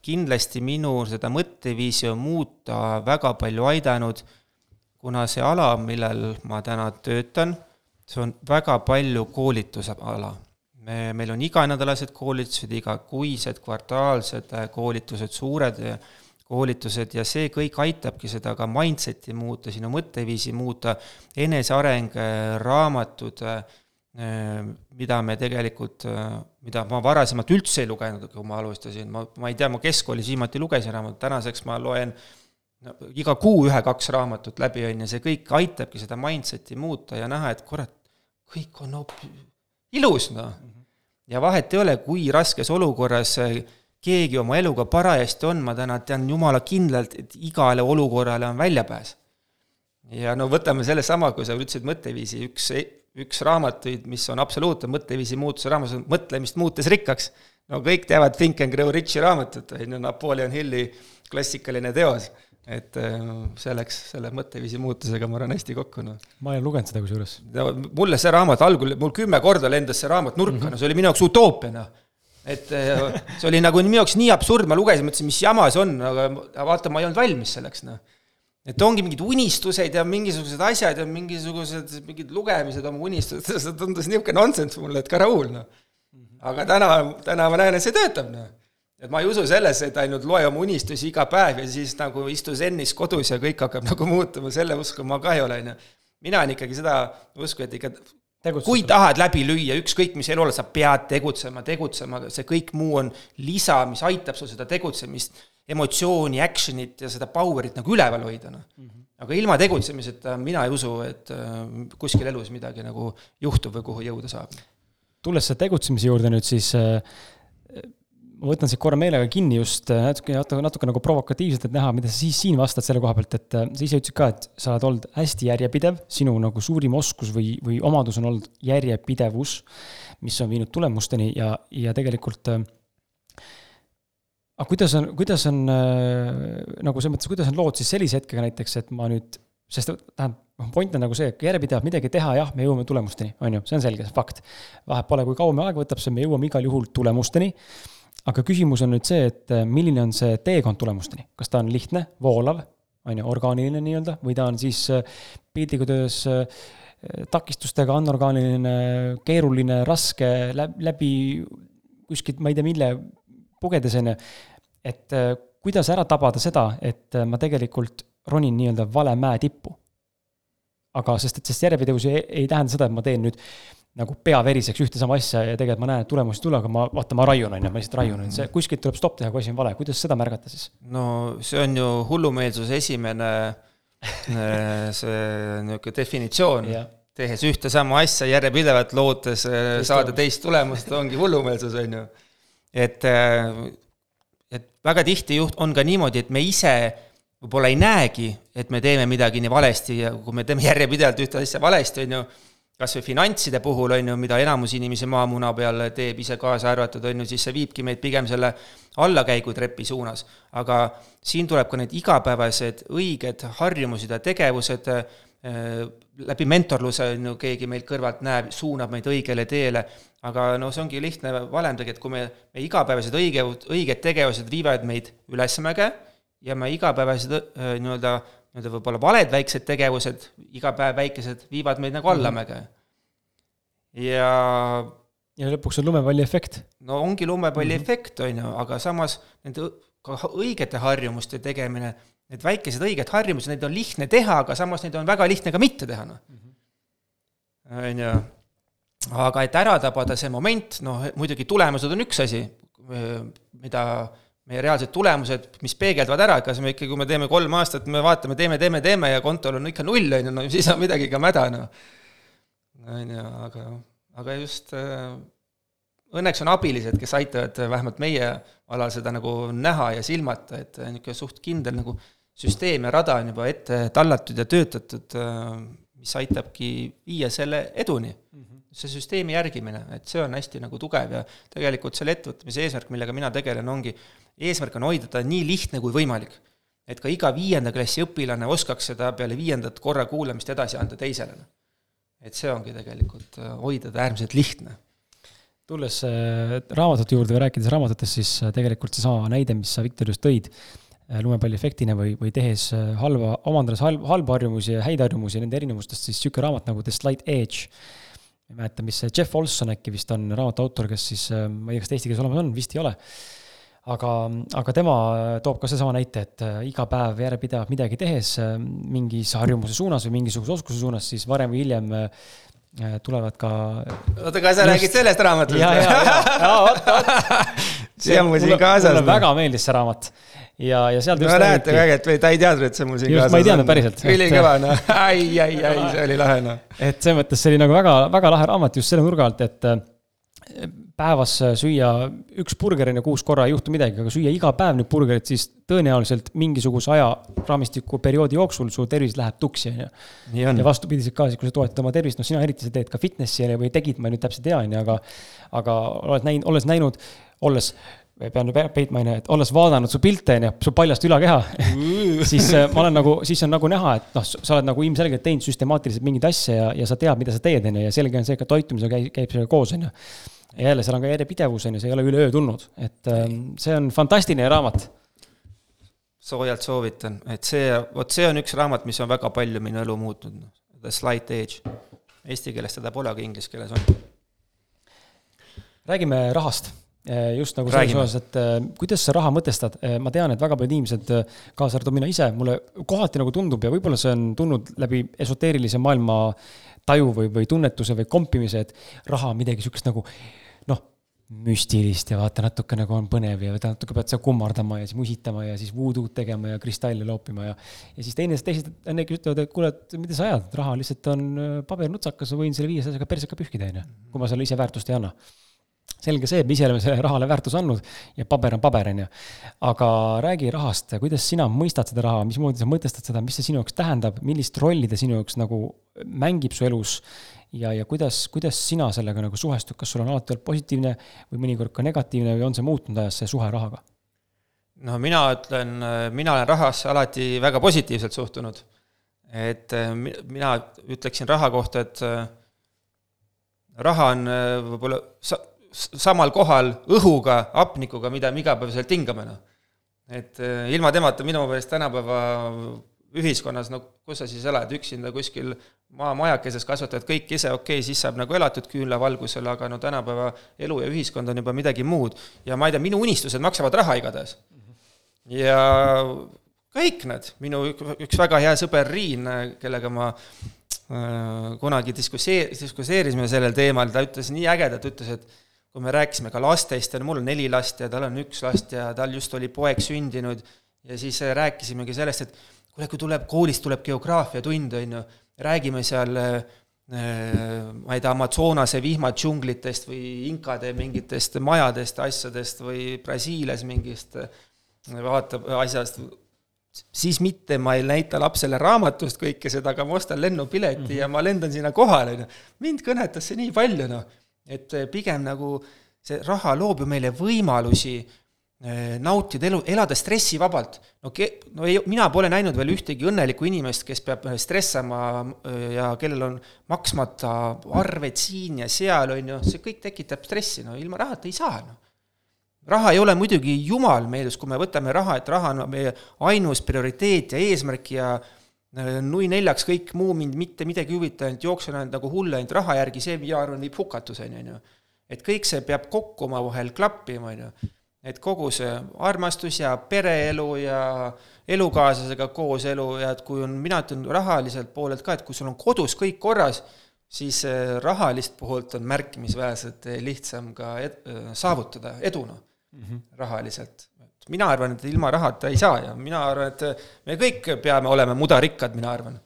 kindlasti minu seda mõtteviisi on muuta väga palju aidanud, kuna see ala, millel ma täna töötan, see on väga palju koolituse ala. me, meil on iganädalased koolitused, igakuised, kvartaalsed koolitused, suured koolitused ja see kõik aitabki seda ka mindset'i muuta, sinu mõtteviisi muuta, eneseareng, raamatud, mida me tegelikult, mida ma varasemalt üldse ei lugenud, kui ma alustasin, ma, ma ei tea, ma keskkoolis viimati lugesin raamatut, tänaseks ma loen iga kuu ühe-kaks raamatut läbi, on ju, see kõik aitabki seda mindset'i muuta ja näha, et kurat, kõik on hoopis ilus, noh. ja vahet ei ole, kui raskes olukorras keegi oma eluga parajasti on, ma täna tean jumala kindlalt, et igale olukorrale on väljapääs. ja no võtame sellesama, kui sa ütlesid mõtteviisi, üks, üks raamatuid, mis on absoluutne mõtteviisi muutuse raamat, on Mõtlemist muutes rikkaks. no kõik teavad Think and Grow Richi raamatut, on ju, Napoleon Hilli klassikaline teos et äh, see läks selle mõtteviisi muutusega, ma arvan, hästi kokku, noh. ma ei ole lugenud seda kusjuures. mulle see raamat algul, mul kümme korda lendas see raamat nurka mm, -hmm. no see oli minu jaoks utoopia, noh et eh, see oli nagu minu jaoks nii absurd, ma lugesin, mõtlesin, mis jama see on, aga vaata, ma ei olnud valmis selleks, noh. Et ongi mingid unistused ja mingisugused asjad ja mingisugused mingid lugemised oma unistustes, see tundus niisugune nonsense mulle, et karahuul, noh. aga täna, täna ma näen, et see töötab, noh. et ma ei usu sellesse, et ainult loe oma unistusi iga päev ja siis nagu istu zennis kodus ja kõik hakkab nagu muutuma, selle usku ma ka ei ole, on ju. mina olen ikkagi seda usku, et ikka kui tahad läbi lüüa, ükskõik mis elu oled, sa pead tegutsema, tegutsema, see kõik muu on lisa, mis aitab sul seda tegutsemist, emotsiooni, action'it ja seda power'it nagu üleval hoida, noh mm -hmm. aga ilma tegutsemiseta mina ei usu, et äh, kuskil elus midagi nagu juhtub või kuhu jõuda saab. tulles selle tegutsemise juurde nüüd, siis äh, ma võtan siit korra meelega kinni just äh, natuke, natuke, natuke nagu provokatiivselt, et näha, mida sa siis siin vastad selle koha pealt, et sa ise ütlesid ka, et sa oled olnud hästi järjepidev, sinu nagu suurim oskus või, või omadus on olnud järjepidevus, mis on viinud tulemusteni ja, ja tegelikult äh, aga kuidas on, kuidas on nagu selles mõttes, kuidas on lood siis sellise hetkega näiteks, et ma nüüd, sest tähendab, noh, point on nagu see, et kui järjepidevalt midagi teha, jah, me jõuame tulemusteni, on ju, see on selge, see fakt. vahet pole, kui kaua me aega võtab, see me jõuame igal juhul tulemusteni aga küsimus on nüüd see, et äh, milline on see teekond tulemusteni, kas ta on lihtne, voolav, on ju, orgaaniline nii-öelda, või ta on siis äh, piltlikult öeldes äh, takistustega, anorgaaniline, keeruline, raske, läbi kuskilt, ma ei tea, mille pugedes, on ju. et kuidas ära tabada seda, et ma tegelikult ronin nii-öelda vale mäe tippu. aga sest, et sest järjepidevus ei, ei tähenda seda, et ma teen nüüd nagu pea veriseks ühte sama asja ja tegelikult ma näen, et tulemusi ei tule, aga ma, vaata, ma raiun, on ju, ma lihtsalt raiun, et see kuskilt tuleb stopp teha, kui asi on vale, kuidas seda märgata siis? no see on ju hullumeelsuse esimene äh, see niisugune definitsioon yeah., tehes ühte sama asja järjepidevalt, lootes äh, teist saada teist tulemust, ongi hullumeelsus, on ju. Et, äh, et väga tihti juht-, on ka niimoodi, et me ise võib-olla ei näegi, et me teeme midagi nii valesti ja kui me teeme järjepidevalt ühte asja valesti, on ju, kas või finantside puhul, on ju, mida enamus inimesi maamuna peal teeb, ise kaasa arvatud, on ju, siis see viibki meid pigem selle allakäigutrepi suunas. aga siin tuleb ka need igapäevased õiged harjumused ja tegevused, äh, läbi mentorluse on ju, keegi meilt kõrvalt näeb, suunab meid õigele teele, aga no see ongi lihtne valem tegelikult, kui me, me igapäevased õige, õiged tegevused viivad meid ülesmäge ja me igapäevased äh, nii-öelda nii-öelda võib-olla valed väiksed tegevused, iga päev väikesed, viivad meid nagu allamäge. ja ja lõpuks on lumepalli efekt. no ongi lumepalli mm -hmm. efekt, on ju, aga samas nende ka õigete harjumuste tegemine, need väikesed õiged harjumused, neid on lihtne teha, aga samas neid on väga lihtne ka mitte teha, noh. On ju, aga et ära tabada see moment, noh, muidugi tulemused on üks asi, mida meie reaalsed tulemused, mis peegeldavad ära, kas me ikka, kui me teeme kolm aastat, me vaatame, teeme, teeme, teeme ja kontol on ikka null, on ju, no siis on midagi ka mäda, noh. on ju, aga, aga just äh, õnneks on abilised, kes aitavad vähemalt meie alal seda nagu näha ja silmata, et niisugune suht kindel nagu süsteem ja rada on juba ette tallatud ja töötatud, äh, mis aitabki viia selle eduni mm. -hmm see süsteemi järgimine, et see on hästi nagu tugev ja tegelikult selle ettevõtmise eesmärk, millega mina tegelen, ongi eesmärk on hoida ta nii lihtne kui võimalik. et ka iga viienda klassi õpilane oskaks seda peale viiendat korra kuulamist edasi anda teisele. et see ongi tegelikult hoida ta äärmiselt lihtne. Tulles äh, raamatute juurde või rääkides raamatutest, siis äh, tegelikult seesama näide, mis sa Viktor just tõid, lumepalliefektina või, või tehes halba, omandades halb, halbu harjumusi ja häid harjumusi ja nende erinevustest, siis niisugune raamat nagu The Slight Edge, ma ei mäleta, mis see, Jeff Olson äkki vist on raamatu autor, kes siis, ma ei tea, kas ta eesti keeles olemas on, vist ei ole. Aga, aga tema toob ka seesama näite, et äh, iga päev järjepidevalt midagi tehes äh, mingis harjumuse suunas või mingisuguse oskuse suunas, siis varem või hiljem äh, tulevad ka. oota, kas sa just... räägid sellest raamatust? ja, ja, ja, ja vot, vot. see on mul siin kaasas. mulle väga meeldis see raamat ja, ja sealt. no näete, vägev, ta ei teadnud, et see mul siin just, kaasas on. ma ei teadnud päriselt. ülikõva, noh, ai, ai, ai, see oli lahe, noh. et selles mõttes see oli nagu väga, väga lahe raamat just selle nurga alt, et päevas süüa üks burger on ju kuus korra ei juhtu midagi, aga süüa iga päev nüüd burgerit, siis tõenäoliselt mingisuguse ajaraamistiku perioodi jooksul su tervis läheb tuksi, on ju. ja vastupidiselt ka siis, kui sa toetad oma tervist, noh, sina eriti sa teed ka fitnessi või tegid, ma nüüd täpselt ei tea, on ju, aga aga oled näinud, olles näinud, olles pean peitma, on ju, et olles vaadanud su pilte, on ju, su paljast ülakeha siis äh, ma olen nagu, siis on nagu näha, et noh, sa oled nagu ilmselgelt teinud süstemaatiliselt mingeid asju ja, ja sa tead, mida sa teed, on ju, ja selge on see, et ka toitumisega käib, käib sellega koos, on ju ja jälle, seal on ka järjepidevus, on ju, see ei ole üleöö tulnud, et ähm, see on fantastiline raamat. soojalt soovitan, et see, vot see on üks raamat, mis on väga palju minu elu muutnud, The Slight Age. Eesti keeles teda pole, aga inglise keeles on. räägime rahast just nagu selles osas, et äh, kuidas sa raha mõtestad, äh, ma tean, et väga paljud inimesed, kaasa arvatud mina ise, mulle kohati nagu tundub ja võib-olla see on tulnud läbi esoteerilise maailma taju või, või tunnetuse või kompimise, et raha on midagi sihukest nagu noh, müstilist ja vaata natuke nagu on põnev ja natuke pead sa kummardama ja siis musitama ja siis voodoo'd tegema ja kristalle loopima ja. ja siis teine, teised õnnegi ütlevad, et kuule, et mida sa ajad, raha lihtsalt on pabernutsakas, võin selle viiesajasega persika pühkida, onju, kui ma selle ise väärtust ei anna selge see, et me ise oleme sellele rahale väärtuse andnud ja paber on paber, on ju. aga räägi rahast, kuidas sina mõistad seda raha, mismoodi sa mõtestad seda, mis see sinu jaoks tähendab, millist rolli ta sinu jaoks nagu mängib su elus ja, ja kuidas, kuidas sina sellega nagu suhestud, kas sul on alati olnud positiivne või mõnikord ka negatiivne või on see muutunud ajas, see suhe rahaga? no mina ütlen, mina olen rahasse alati väga positiivselt suhtunud. et eh, mina ütleksin raha kohta, et eh, raha on eh, võib-olla sa-, samal kohal õhuga, hapnikuga, mida me igapäevaselt hingame, noh. et ilma temata minu meelest tänapäeva ühiskonnas, no kus sa siis elad, üksinda kuskil maamajakeses kasvatad kõik ise, okei okay,, siis saab nagu elatud küünlavalgusel, aga no tänapäeva elu ja ühiskond on juba midagi muud. ja ma ei tea, minu unistused maksavad raha igatahes. ja kõik need, minu üks väga hea sõber Riin, kellega ma äh, kunagi diskussee-, diskuseerisime sellel teemal, ta ütles nii ägedalt, ütles, et kui me rääkisime ka lastest ja mul on neli last ja tal on üks last ja tal just oli poeg sündinud ja siis rääkisimegi sellest, et kuule, kui tuleb, koolist tuleb geograafiatund, on ju, räägime seal äh, ma ei tea, Amazonase vihmadžunglitest või inkade mingitest majadest, asjadest või Brasiilias mingist vaatab asjast, siis mitte ma ei näita lapsele raamatust kõike seda, aga ma ostan lennupileti mm -hmm. ja ma lendan sinna kohale, on ju. mind kõnetas see nii palju, noh, et pigem nagu see raha loob ju meile võimalusi Eh, nautida elu, elada stressivabalt. no ke-, no ei, mina pole näinud veel ühtegi õnnelikku inimest, kes peab eh, stressama eh, ja kellel on maksmata arved siin ja seal, on ju, see kõik tekitab stressi, no ilma rahata ei saa, noh. raha ei ole muidugi jumal meeles, kui me võtame raha, et raha on meie ainus prioriteet ja eesmärk ja nui neljaks kõik muu mind mitte midagi ei huvita, ainult jooksen ainult nagu hull ainult raha järgi, see, mina arvan, viib hukatuseni, on ju. et kõik see peab kokku omavahel klappima, on ju et kogu see armastus ja pereelu ja elukaaslasega kooselu ja et kui on, mina ütlen rahaliselt poolelt ka, et kui sul on kodus kõik korras, siis rahalist poolt on märkimisväärselt lihtsam ka ed-, saavutada edu, noh mm -hmm., rahaliselt. Mina arvan, et ilma rahata ei saa ja mina arvan, et me kõik peame olema mudarikkad, mina arvan.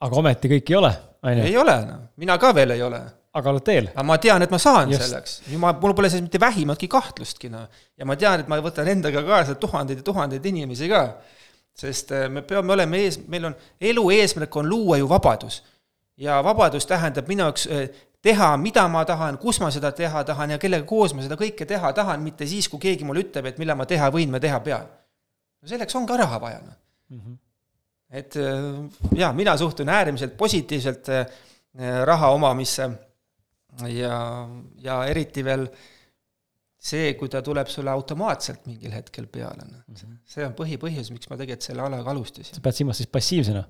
aga ometi kõik ei ole, on ju? ei ole, noh, mina ka veel ei ole aga oled teel. aga ma tean, et ma saan Just. selleks, ma, mul pole selles mitte vähimatki kahtlustki, noh. ja ma tean, et ma võtan endaga kaasa tuhandeid ja tuhandeid inimesi ka. sest äh, me peame olema ees, meil on, elu eesmärk on luua ju vabadus. ja vabadus tähendab minu jaoks äh, teha, mida ma tahan, kus ma seda teha tahan ja kellega koos ma seda kõike teha tahan, mitte siis, kui keegi mulle ütleb, et millal ma teha võin või teha pean. no selleks on ka raha vaja, noh mm -hmm.. et äh, jaa, mina suhtun äärmiselt positiivselt äh, raha omamisse ja, ja eriti veel see, kui ta tuleb sulle automaatselt mingil hetkel peale, noh -hmm.. see on põhipõhjus, miks ma tegelikult selle alaga alustasin. sa pead silmas siis passiivsena?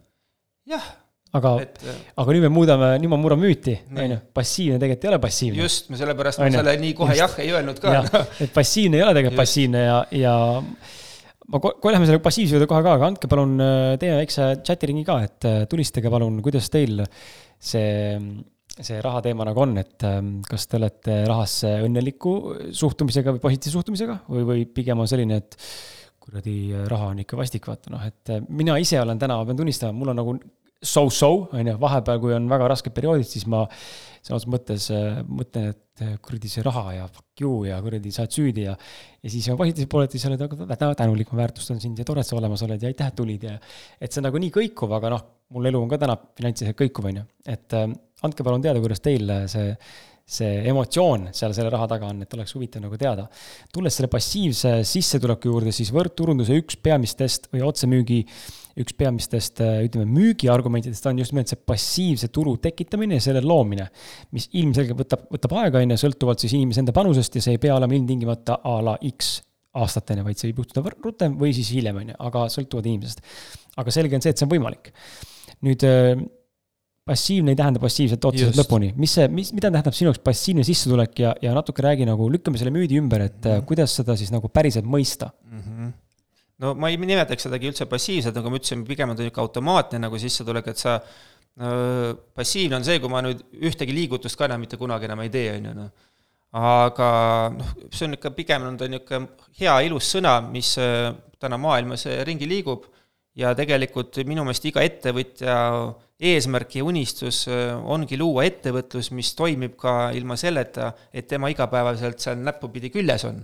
jah aga, äh, aga nüüd me muudame, nüüd ma murran müüti, on ju, passiivne tegelikult ei ole passiivne. just, me sellepärast ma selle nii kohe just. jah ei öelnud ka. et passiivne ei ole tegelikult just. passiivne ja, ja ma kohe lähme selle passiivse juurde kohe ka, aga andke palun, äh, teeme väikse chatiringi ka, et äh, tulistage palun, kuidas teil see, see raha teema nagu on, et ähm, kas te olete rahasse õnneliku suhtumisega või positiivse suhtumisega või, või pigem on selline, et kuradi raha on ikka vastik, vaata noh, et mina ise olen täna, pean tunnistama, mul on nagu so-so, on ju, vahepeal, kui on väga rasked perioodid, siis ma sõna otseses mõttes äh, mõtlen, et äh, kuradi see raha ja fuck you ja kuradi sa oled süüdi ja ja siis on positiivsed pooled, siis oled väga tänulik, ma väärtustan sind ja tore, et sa olemas oled ja aitäh, et tulid ja et see on nagu nii kõikuv, aga noh, mul elu on ka täna finantsiliselt kõikuv, on ju, et äh, andke palun teada, kuidas teil see see emotsioon seal selle raha taga on, et oleks huvitav nagu teada. tulles selle passiivse sissetuleku juurde, siis võrdturunduse üks peamistest või otsemüügi üks peamistest, äh, ütleme, müügiargumentidest on just nimelt see passiivse turu tekitamine ja selle loomine, mis ilmselgelt võtab, võtab aega, on ju, sõltuvalt siis inimese enda panusest ja see ei pea olema ilmtingimata a la X aastateni, vaid see võib juhtuda rutem või siis hiljem, on ju, aga sõltuvalt inimesest. aga selge on see, et see on võimalik. nüüd äh, passiivne ei tähenda passiivset otseselt lõpuni, mis see, mis, mida tähendab sinu jaoks passiivne sissetulek ja, ja natuke räägi nagu, lükkame selle müüdi ümber, et mm -hmm. kuidas seda siis nagu päriselt mõista mm? -hmm no ma ei nimetaks sedagi üldse passiivselt, nagu ma ütlesin, pigem on ta niisugune automaatne nagu sissetulek, et sa no, passiivne on see, kui ma nüüd ühtegi liigutust ka enam mitte kunagi enam ei tee, on ju, noh. aga noh, see on ikka pigem on ta niisugune hea ilus sõna, mis äh, täna maailmas äh, ringi liigub ja tegelikult minu meelest iga ettevõtja eesmärk ja unistus äh, ongi luua ettevõtlus, mis toimib ka ilma selleta, et tema igapäevaselt seal näppupidi küljes on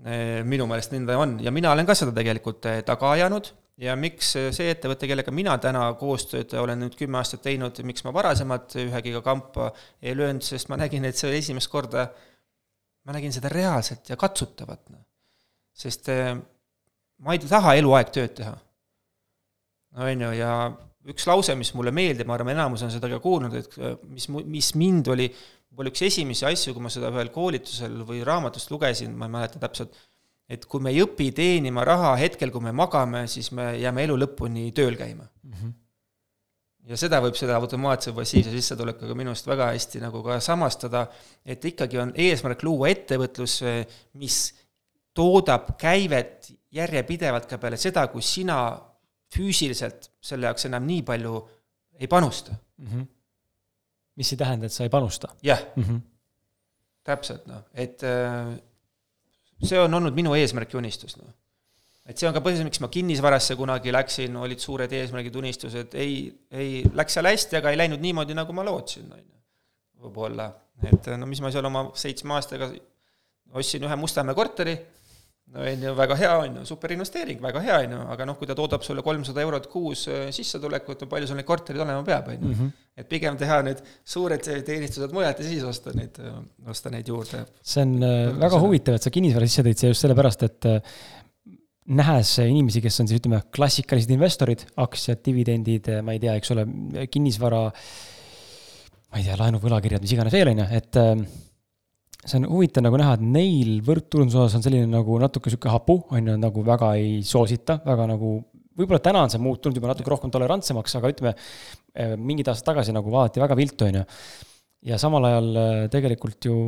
Eh, minu meelest nõnda on ja mina olen ka seda tegelikult eh, taga ajanud ja miks see ettevõte, kellega mina täna koostööd olen nüüd kümme aastat teinud, miks ma varasemalt ühegi kampa ei löönud, sest ma nägin, et see esimest korda, ma nägin seda reaalselt ja katsutavat, noh. sest ma ei taha eluaeg tööd teha. on ju, ja üks lause, mis mulle meeldib, ma arvan, enamus on seda ka kuulnud, et mis, mis mind oli võib-olla üks esimesi asju, kui ma seda ühel koolitusel või raamatust lugesin, ma ei mäleta täpselt, et kui me ei õpi teenima raha hetkel, kui me magame, siis me jääme elu lõpuni tööl käima mm. -hmm. ja seda võib selle automaatse passiivse sissetulekuga minu arust väga hästi nagu ka samastada, et ikkagi on eesmärk luua ettevõtlus, mis toodab käivet järjepidevalt ka peale seda, kui sina füüsiliselt selle jaoks enam nii palju ei panusta mm. -hmm mis ei tähenda, et sa ei panusta. jah mm -hmm., täpselt noh, et äh, see on olnud minu eesmärk ja unistus, noh. et see on ka põhjus, miks ma kinnisvarasse kunagi läksin, olid suured eesmärgid, unistused, ei, ei, läks seal hästi, aga ei läinud niimoodi, nagu ma lootsin, on ju. võib-olla, et no mis ma seal oma seitsme aastaga ostsin ühe Mustamäe korteri no on ju, väga hea, on ju, superinvesteering, väga hea, on ju, aga noh, kui ta toodab sulle kolmsada eurot kuus äh, sissetulekut, palju sul neid korterid olema peab, on ju. Mhm. et pigem teha need suured teenistused mujalt ja siis osta neid, äh, osta neid juurde. see on äh, väga see... huvitav, et sa kinnisvara sisse tõid, see just sellepärast, et nähes inimesi, kes on siis ütleme, klassikalised investorid, aktsiad, dividendid, ma ei tea, eks ole, kinnisvara, ma ei tea, laenuvõlakirjad, mis iganes veel, on ju, et see on huvitav nagu näha, et neil võrdturunduse osas on selline nagu natuke sihuke hapu, on ju, nagu väga ei soosita, väga nagu, võib-olla täna on see muutunud juba natuke rohkem tolerantsemaks, aga ütleme, eh, mingid aastad tagasi nagu vaadati väga viltu, on ju. ja samal ajal eh, tegelikult ju,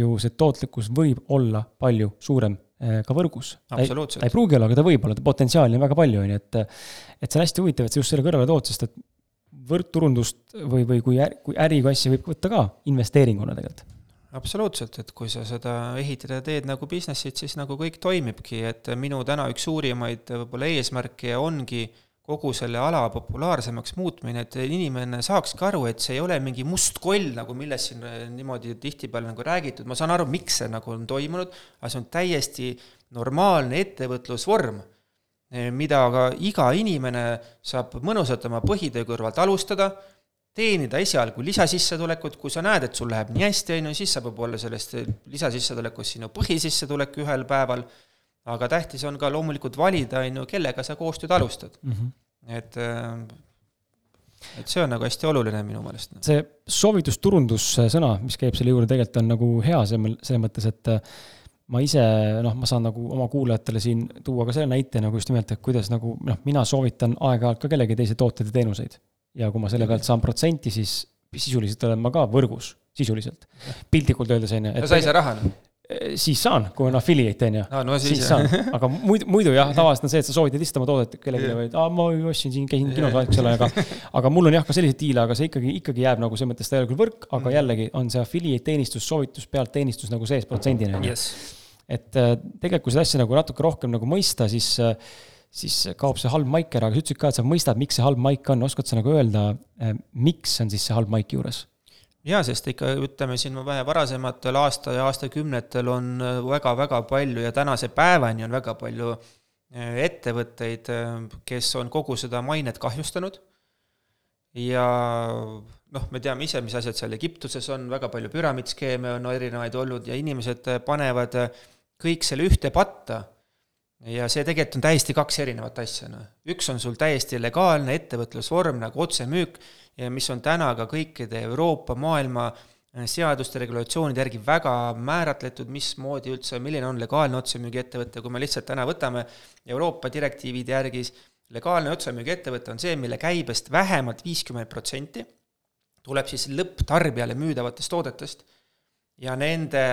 ju see tootlikkus võib olla palju suurem eh, ka võrgus. ta ei pruugi olla, aga ta võib olla, potentsiaali on väga palju, on ju, et et see on hästi huvitav, et sa just selle kõrvale tood, sest et võrdturundust või, või kui, kui äri kui asja võib võtta ka investeeringuna tegelikult absoluutselt, et kui sa seda ehitada teed nagu business'it, siis nagu kõik toimibki, et minu täna üks suurimaid võib-olla eesmärke ongi kogu selle ala populaarsemaks muutmine, et inimene saakski aru, et see ei ole mingi must koll, nagu millest siin niimoodi tihtipeale nagu räägitud, ma saan aru, miks see nagu on toimunud, aga see on täiesti normaalne ettevõtlusvorm, mida ka iga inimene saab mõnusalt oma põhitöö kõrvalt alustada teenida esialgu lisasissetulekut, kui sa näed, et sul läheb nii hästi, on ju, siis saab võib-olla sellest lisasissetulekust sinu põhisissetulek ühel päeval, aga tähtis on ka loomulikult valida, on ju, kellega sa koostööd alustad mm. -hmm. et et see on nagu hästi oluline minu meelest. see soovitusturundussõna, mis käib selle juurde, tegelikult on nagu hea selles mõttes, et ma ise, noh, ma saan nagu oma kuulajatele siin tuua ka selle näite nagu just nimelt, et kuidas nagu noh, mina soovitan aeg-ajalt ka kellegi teise tooteid ja teenuseid. Ja kui ma selle pealt saan protsenti, siis sisuliselt olen ma ka võrgus, sisuliselt. piltlikult öeldes, on ju. no sa ei saa raha, noh Eh, siis saan, kui on affiliate, on ju. No, siis, siis saan, aga muidu, muidu jah, tavaliselt on see, et sa soovitad lihtsalt oma toodet kellelegi või, et aa, ma ostsin siin, käisin kinos, eks ole, aga aga mul on jah, ka selliseid diile, aga see ikkagi, ikkagi jääb nagu selles mõttes, ta ei ole küll võrk, aga mm. jällegi on see affiliate teenistus, soovitus pealt teenistus nagu sees protsendina, ju. et äh, tegelikult kui seda asja nagu natuke rohkem nagu mõista, siis äh, siis kaob see halb maik ära, aga sa ütlesid ka, et sa mõistad, miks see halb maik on, oskad sa nagu öelda, äh, miks on siis see halb maik juures? jaa, sest ikka ütleme siin vähe varasematel aasta ja aastakümnetel on väga-väga äh, palju ja tänase päevani on väga palju äh, ettevõtteid, kes on kogu seda mainet kahjustanud ja noh, me teame ise, mis asjad seal Egiptuses on, väga palju püramiidskeeme on erinevaid olnud ja inimesed panevad kõik selle ühte patta ja see tegelikult on täiesti kaks erinevat asja, noh. üks on sul täiesti legaalne ettevõtlusvorm nagu otsemüük ja mis on täna ka kõikide Euroopa, maailma äh, seaduste, regulatsioonide järgi väga määratletud, mismoodi üldse, milline on legaalne otsemüügiettevõte, kui me lihtsalt täna võtame Euroopa direktiivide järgi, legaalne otsemüügiettevõte on see, mille käibest vähemalt viiskümmend protsenti tuleb siis lõpptarbijale müüdavatest toodetest ja nende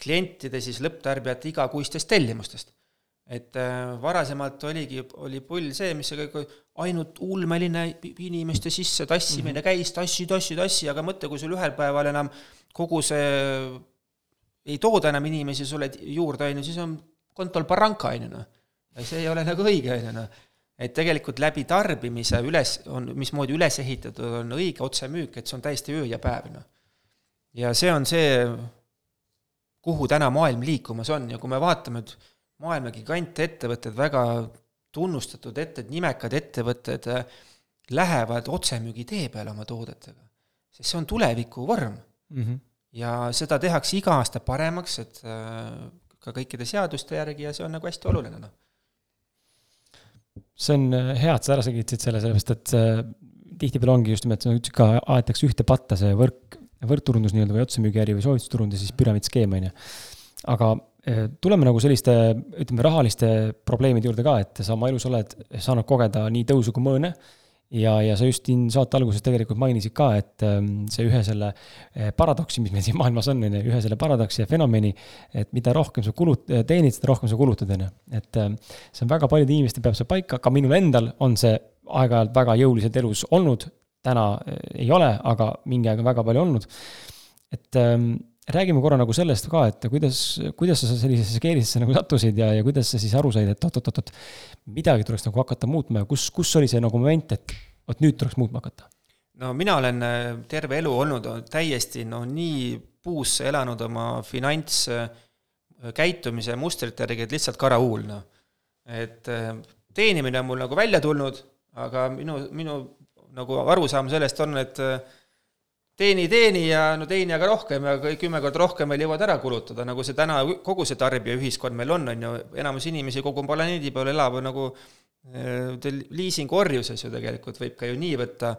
klientide siis lõpptarbijate igakuistest tellimustest et äh, varasemalt oligi, oli pull see, mis see kõik, ainult ulmeline inimeste sisse tassimine mm -hmm. käis, tassi, tassi, tassi, aga mõtle, kui sul ühel päeval enam kogu see ei tooda enam inimesi sulle juurde, on ju, siis on kontol baranka, on ju noh. see ei ole nagu õige, on ju noh. et tegelikult läbi tarbimise üles, on, mismoodi üles ehitatud on õige otsemüük, et see on täiesti öö ja päev, noh. ja see on see, kuhu täna maailm liikumas on ja kui me vaatame, et maailma gigantettevõtted, väga tunnustatud ette, nimekad ettevõtted äh, lähevad otsemüügi tee peale oma toodetega. sest see on tuleviku vorm mm. -hmm. ja seda tehakse iga aasta paremaks, et äh, ka kõikide seaduste järgi ja see on nagu hästi oluline, noh. see on äh, hea, et sa ära selgitasid selle, sellepärast et tihtipeale ongi just nimelt, ütlesid ka, aetakse ühte patta see võrk, võrkturundus nii-öelda või otsemüügiäri või soovitusturundus ja siis püramiidskeem, on ju. aga tuleme nagu selliste, ütleme, rahaliste probleemide juurde ka, et sa oma elus oled saanud kogeda nii tõusu kui mõõne. ja, ja sa just siin saate alguses tegelikult mainisid ka, et ähm, see ühe selle äh, paradoksi, mis meil siin maailmas on, on ju, ühe selle paradoksi ja fenomeni, et mida rohkem sa kulut-, teenid, seda rohkem sa kulutad, on ju. et ähm, see on väga paljude inimeste peab see paika, ka minul endal on see aeg-ajalt väga jõuliselt elus olnud, täna äh, ei ole, aga mingi aeg on väga palju olnud. et ähm, räägime korra nagu sellest ka, et kuidas, kuidas sa sellisesse keerisesse nagu sattusid ja, ja kuidas sa siis aru said, et oot-oot-oot, midagi tuleks nagu hakata muutma ja kus, kus oli see nagu moment, et vot nüüd tuleks muutma hakata? no mina olen äh, terve elu olnud täiesti no nii puusse elanud oma finantskäitumise äh, mustrite järgi, et lihtsalt karahuul, noh. et äh, teenimine on mul nagu välja tulnud, aga minu, minu nagu arusaam sellest on, et teeni, teeni ja no teeni aga rohkem ja kümme korda rohkem veel jõuad ära kulutada, nagu see täna, kogu see tarbijaühiskond meil on, on ju, enamus inimesi kogu planeedi peal elab nagu äh, liisingorjuses ju tegelikult, võib ka ju nii võtta,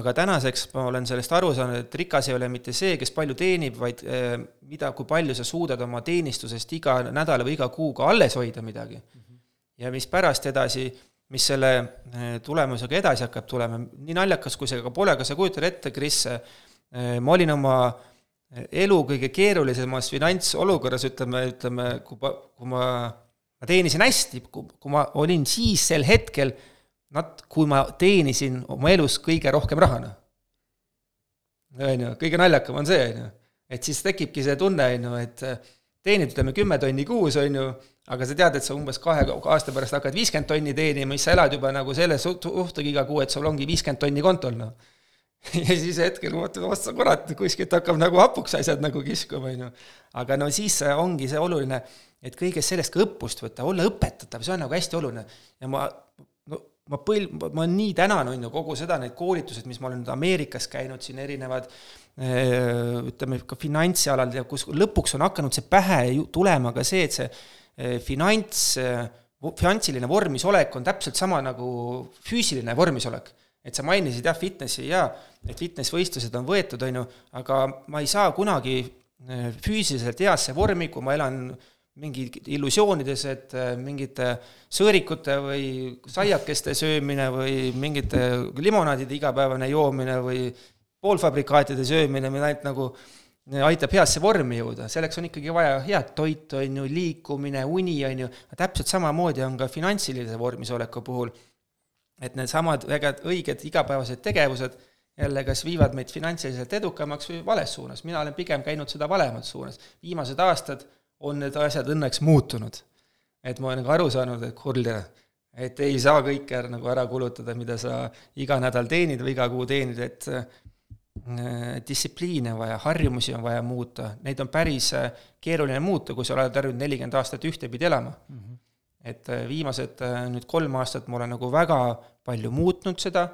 aga tänaseks ma olen sellest aru saanud, et rikas ei ole mitte see, kes palju teenib, vaid äh, mida, kui palju sa suudad oma teenistusest iga nädala või iga kuuga alles hoida midagi mm. -hmm. ja mis pärast edasi mis selle äh, tulemusega edasi hakkab tulema, nii naljakas kui see ka pole, aga sa kujutad ette, Kris, ma olin oma äh, elu kõige keerulisemas finantsolukorras, ütleme, ütleme, kui ma, kui ma, ma teenisin hästi, kui ma olin siis sel hetkel, nat-, kui ma teenisin oma elus kõige rohkem raha, noh. on ju, kõige naljakam on see, on ju. et siis tekibki see tunne, on ju, et äh, teenid, ütleme, kümme tonni kuus, on ju, aga sa tead, et sa umbes kahe aasta pärast hakkad viiskümmend tonni teenima, siis sa elad juba nagu selle suhtega iga kuu, et sul ongi viiskümmend tonni kontol, noh ja siis hetkel mõtled, ossa kurat, kuskilt hakkab nagu hapuks asjad nagu kiskuma, on ju. aga no siis ongi see oluline, et kõigest sellest ka õppust võtta, olla õpetatav, see on nagu hästi oluline. ja ma, no ma põl-, ma nii tänan, on ju, kogu seda, need koolitused, mis ma olen nüüd Ameerikas käinud, siin erinevad ütleme, ka finantsialal ja kus lõpuks on hakanud see pähe tulema ka see, et see finants, finantsiline vormisolek on täpselt sama nagu füüsiline vormisolek. Et sa mainisid jah, fitnessi jaa, et fitness-võistlused on võetud, on ju, aga ma ei saa kunagi füüsiliselt heasse vormi, kui ma elan mingi illusioonides, et äh, mingite sõõrikute või saiakeste söömine või mingite limonaadide igapäevane joomine või poolfabrikaatide söömine mind ainult nagu äh, aitab heasse vormi jõuda, selleks on ikkagi vaja head toitu, on ju, liikumine, uni, on ju, täpselt samamoodi on ka finantsilise vormisoleku puhul. Et needsamad väga õiged igapäevased tegevused jälle kas viivad meid finantsiliselt edukamaks või vales suunas, mina olen pigem käinud seda valemat suunas. viimased aastad on need asjad õnneks muutunud. et ma olen ka aru saanud, et kuulge, et ei saa kõike nagu ära kulutada, mida sa iga nädal teenid või iga kuu teenid, et äh, distsipliini on vaja, harjumusi on vaja muuta, neid on päris äh, keeruline muuta, kui sa oled harjunud nelikümmend aastat ühtepidi elama mm. -hmm. Et äh, viimased nüüd kolm aastat ma olen nagu väga palju muutnud seda,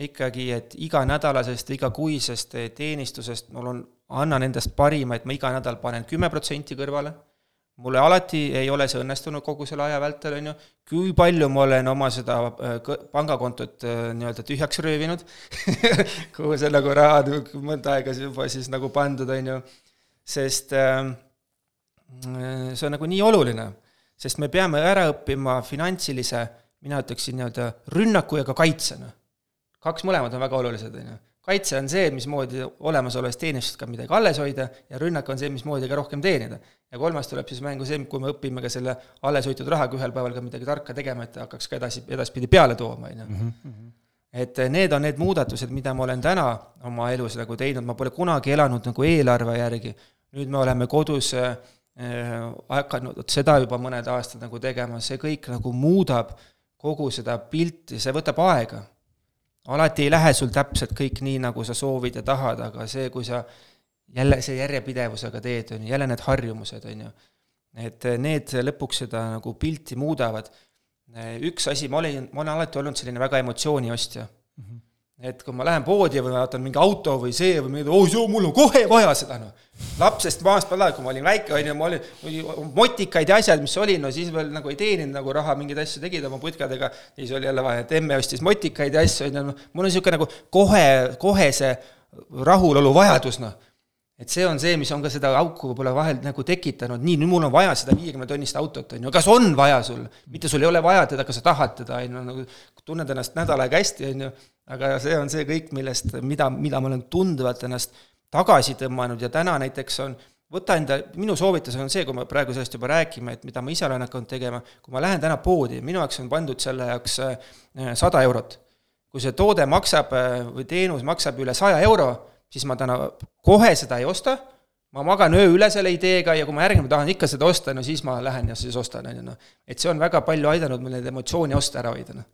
ikkagi, et iganädalasest, igakuisest teenistusest mul on annan endast parima, et ma iga nädal panen kümme protsenti kõrvale, mulle alati ei ole see õnnestunud kogu selle aja vältel, on ju, kui palju ma olen oma seda äh, pangakontot äh, nii-öelda tühjaks röövinud kuhu see nagu raha mõnda aega juba siis nagu pandud, on ju, sest ähm, äh, see on nagu nii oluline, sest me peame ära õppima finantsilise, mina ütleksin nii-öelda rünnaku ja ka kaitsena. kaks mõlemad on väga olulised, on ju kaitse on see, mismoodi olemasolevast teenistust ka midagi alles hoida ja rünnak on see, mismoodi ka rohkem teenida. ja kolmas tuleb siis mängu see, kui me õpime ka selle alles hoitud rahaga ühel päeval ka midagi tarka tegema, et hakkaks ka edasi, edaspidi peale tooma, on ju. Mhm, mhm. et need on need muudatused, mida ma olen täna oma elus nagu teinud, ma pole kunagi elanud nagu eelarve järgi, nüüd me oleme kodus äh, hakanud seda juba mõned aastad nagu tegema, see kõik nagu muudab kogu seda pilti, see võtab aega. Alati ei lähe sul täpselt kõik nii, nagu sa soovid ja tahad, aga see, kui sa jälle see järjepidevusega teed, on ju, jälle need harjumused, on ju, et need lõpuks seda nagu pilti muudavad. üks asi, ma olin, ma olen alati olnud selline väga emotsiooniostja. Mm. -hmm et kui ma lähen poodi või vaatan mingi auto või see või midagi, oh joo, mul on kohe vaja seda, noh. lapsest maast peale, kui ma olin väike, on ju, ma olin, motikaid ja asjad, mis oli, no siis veel nagu ei teeninud nagu raha, mingeid asju tegid oma putkadega, siis oli jälle vaja, et emme ostis motikaid ja asju, on ju, noh, mul on niisugune nagu kohe, kohese rahulolu vajadus, noh. Et see on see, mis on ka seda auku võib-olla vahel nagu tekitanud, nii, nüüd mul on vaja seda viiekümne tonnist autot, on ju, kas on vaja sul? mitte sul ei ole vaja teda, kas sa tahad teda, on ju, nagu tunned ennast nädal aega hästi, on ju, aga see on see kõik, millest, mida, mida ma olen tunduvalt ennast tagasi tõmmanud ja täna näiteks on, võta enda, minu soovitus on see, kui me praegu sellest juba räägime, et mida ma ise olen hakanud tegema, kui ma lähen täna poodi, minu jaoks on pandud selle jaoks äh, sada eurot. kui see toode maksab äh, või teenus maksab üle saja euro, siis ma täna kohe seda ei osta, ma magan öö üle selle ideega ja kui ma järgmine tahan ikka seda osta, no siis ma lähen ja siis ostan, on ju noh. et see on väga palju aidanud mul neid emotsioone osta ära hoida, noh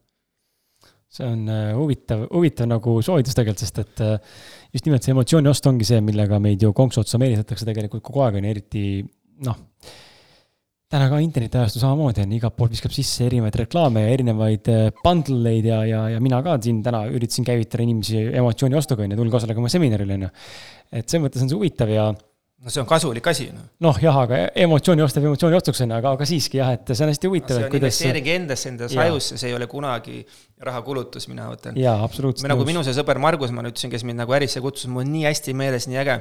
see on äh, huvitav, huvitav nagu soovitus tegelikult, sest et äh, just nimelt see emotsiooni ost ongi see, millega meid ju konksu otsa meelitatakse tegelikult kogu aeg, on ju, eriti noh, täna ka internetiajastu samamoodi on, igalt poolt viskab sisse erinevaid reklaame ja erinevaid äh, bundle eid ja, ja, ja mina ka siin täna üritasin käivitada inimesi emotsiooni ostuga, on ju, tulge osalege oma seminaril, on ju. et selles mõttes on see huvitav ja no see on kasulik asi, noh. noh jah, aga emotsiooni ostab emotsiooni ju, aga, aga siiski jah, et see on hästi huvitav no,. on kuidas... investeering endasse, enda sajusse, see ei ole kunagi rahakulutus, mina mõtlen. jaa, absoluutselt. nagu minu see sõber Margus, ma nüüd ütlesin, kes mind nagu ärisse kutsus, mul on nii hästi meeles, nii äge,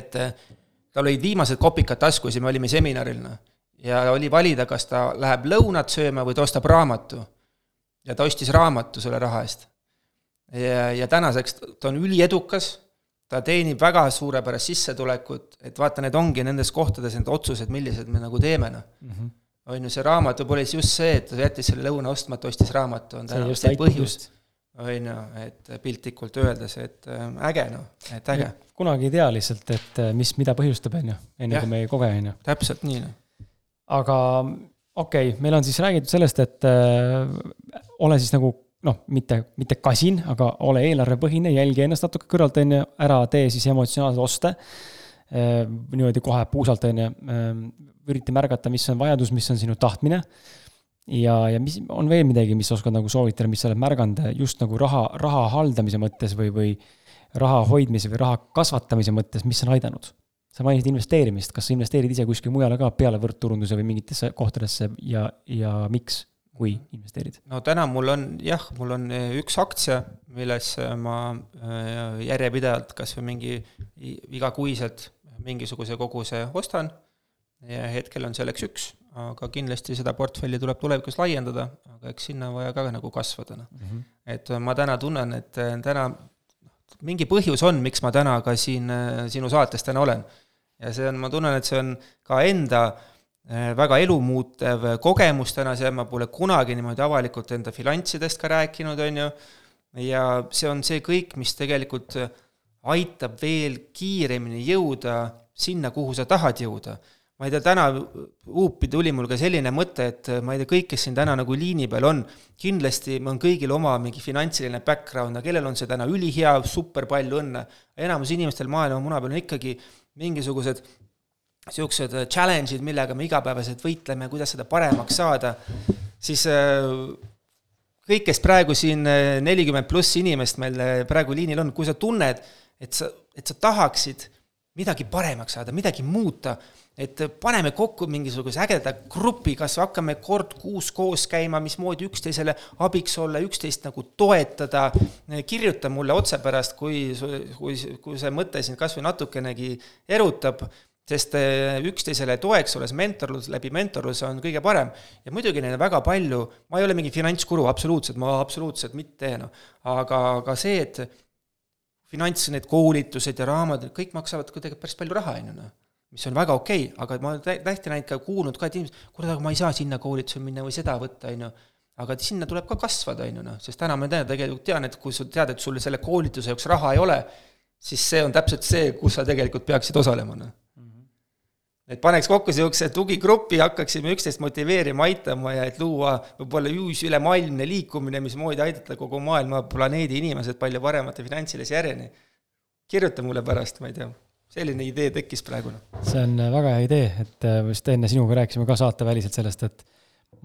et eh, tal olid viimased kopikad taskus ja me olime seminaril, noh. ja oli valida, kas ta läheb lõunat sööma või ta ostab raamatu. ja ta ostis raamatu selle raha eest. ja, ja tänaseks ta on üliedukas ta teenib väga suurepärast sissetulekut, et vaata, need ongi nendes kohtades need otsused, millised me nagu teeme, noh mm -hmm. on ju, see raamatu pole siis just see, et ta jättis selle lõuna ostmata, ostis raamatu, on täna see põhjus, on ju, et piltlikult öeldes, et äh, äge noh, et äge. kunagi ei tea lihtsalt, et äh, mis, mida põhjustab, on ju, enne kui me ei koge, on ju. täpselt nii, noh. aga okei okay,, meil on siis räägitud sellest, et äh, ole siis nagu noh, mitte, mitte kasin, aga ole eelarvepõhine, jälgi ennast natuke kõrvalt, on ju, ära tee siis emotsionaalseid oste. Ehm, niimoodi kohe puusalt, on ju, ehm, ürita märgata, mis on vajadus, mis on sinu tahtmine. ja, ja mis, on veel midagi, mis sa oskad nagu soovitada, mis sa oled märganud just nagu raha, raha haldamise mõttes või, või raha hoidmise või raha kasvatamise mõttes, mis on aidanud? sa mainisid investeerimist, kas sa investeerid ise kuskile mujale ka peale võrdturunduse või mingitesse kohtadesse ja, ja miks, kui investeerid? no täna mul on jah, mul on eh, üks aktsia, millesse ma eh, järjepidevalt kas või mingi igakuiselt mingisuguse koguse ostan ja hetkel on selleks üks, aga kindlasti seda portfelli tuleb tulevikus laiendada, aga eks sinna on vaja ka nagu kasvada, noh mm -hmm.. et ma täna tunnen, et täna mingi põhjus on, miks ma täna ka siin sinu saates täna olen. ja see on, ma tunnen, et see on ka enda väga elumuutev kogemus täna, see, ma pole kunagi niimoodi avalikult enda finantsidest ka rääkinud, on ju, ja see on see kõik, mis tegelikult aitab veel kiiremini jõuda sinna, kuhu sa tahad jõuda ma ei tea, täna huupi tuli mul ka selline mõte, et ma ei tea, kõik, kes siin täna nagu liini peal on, kindlasti on kõigil oma mingi finantsiline background, aga kellel on see täna ülihea, super palju õnne. enamus inimestel maailma muna peal on ikkagi mingisugused niisugused challenge'id, millega me igapäevaselt võitleme, kuidas seda paremaks saada, siis äh, kõik, kes praegu siin äh, nelikümmend pluss inimest meil äh, praegu liinil on, kui sa tunned, et sa, et sa tahaksid midagi paremaks saada, midagi muuta et paneme kokku mingisuguse ägeda grupi, kas hakkame kord kuus koos käima, mismoodi üksteisele abiks olla, üksteist nagu toetada, kirjuta mulle otse pärast, kui, kui, kui see mõte sind kas või natukenegi erutab, sest eh, üksteisele toeks olles mentorlus, läbi mentorluse on kõige parem. ja muidugi neid on väga palju, ma ei ole mingi finantskuru, absoluutselt, ma absoluutselt mitte, noh, aga, aga see, et finants, need koolitused ja raamatud, kõik maksavad kuidagi päris palju raha, on ju, noh mis on väga okei okay,, aga ma olen täiesti näinud ka, kuulnud ka, et inimesed, kuule, aga ma ei saa sinna koolitusele minna või seda võtta, on ju, aga sinna tuleb ka kasvada, on ju noh, sest täna ma tean, tegelikult tean, et kui sa tead, et sul selle koolituse jaoks raha ei ole, siis see on täpselt see, kus sa tegelikult peaksid osalema, noh. Et paneks kokku niisuguse tugigrupi, hakkaksime üksteist motiveerima, aitama ja et luua võib-olla uus ülemaailmne liikumine, mismoodi aidata kogu maailma planeedi inimesed palju paremate finantsilise järjeni. kirjuta mulle pärast, ma ei tea selline idee tekkis praegu. See on äh, väga hea idee, et äh, vist enne sinuga rääkisime ka saateväliselt sellest, et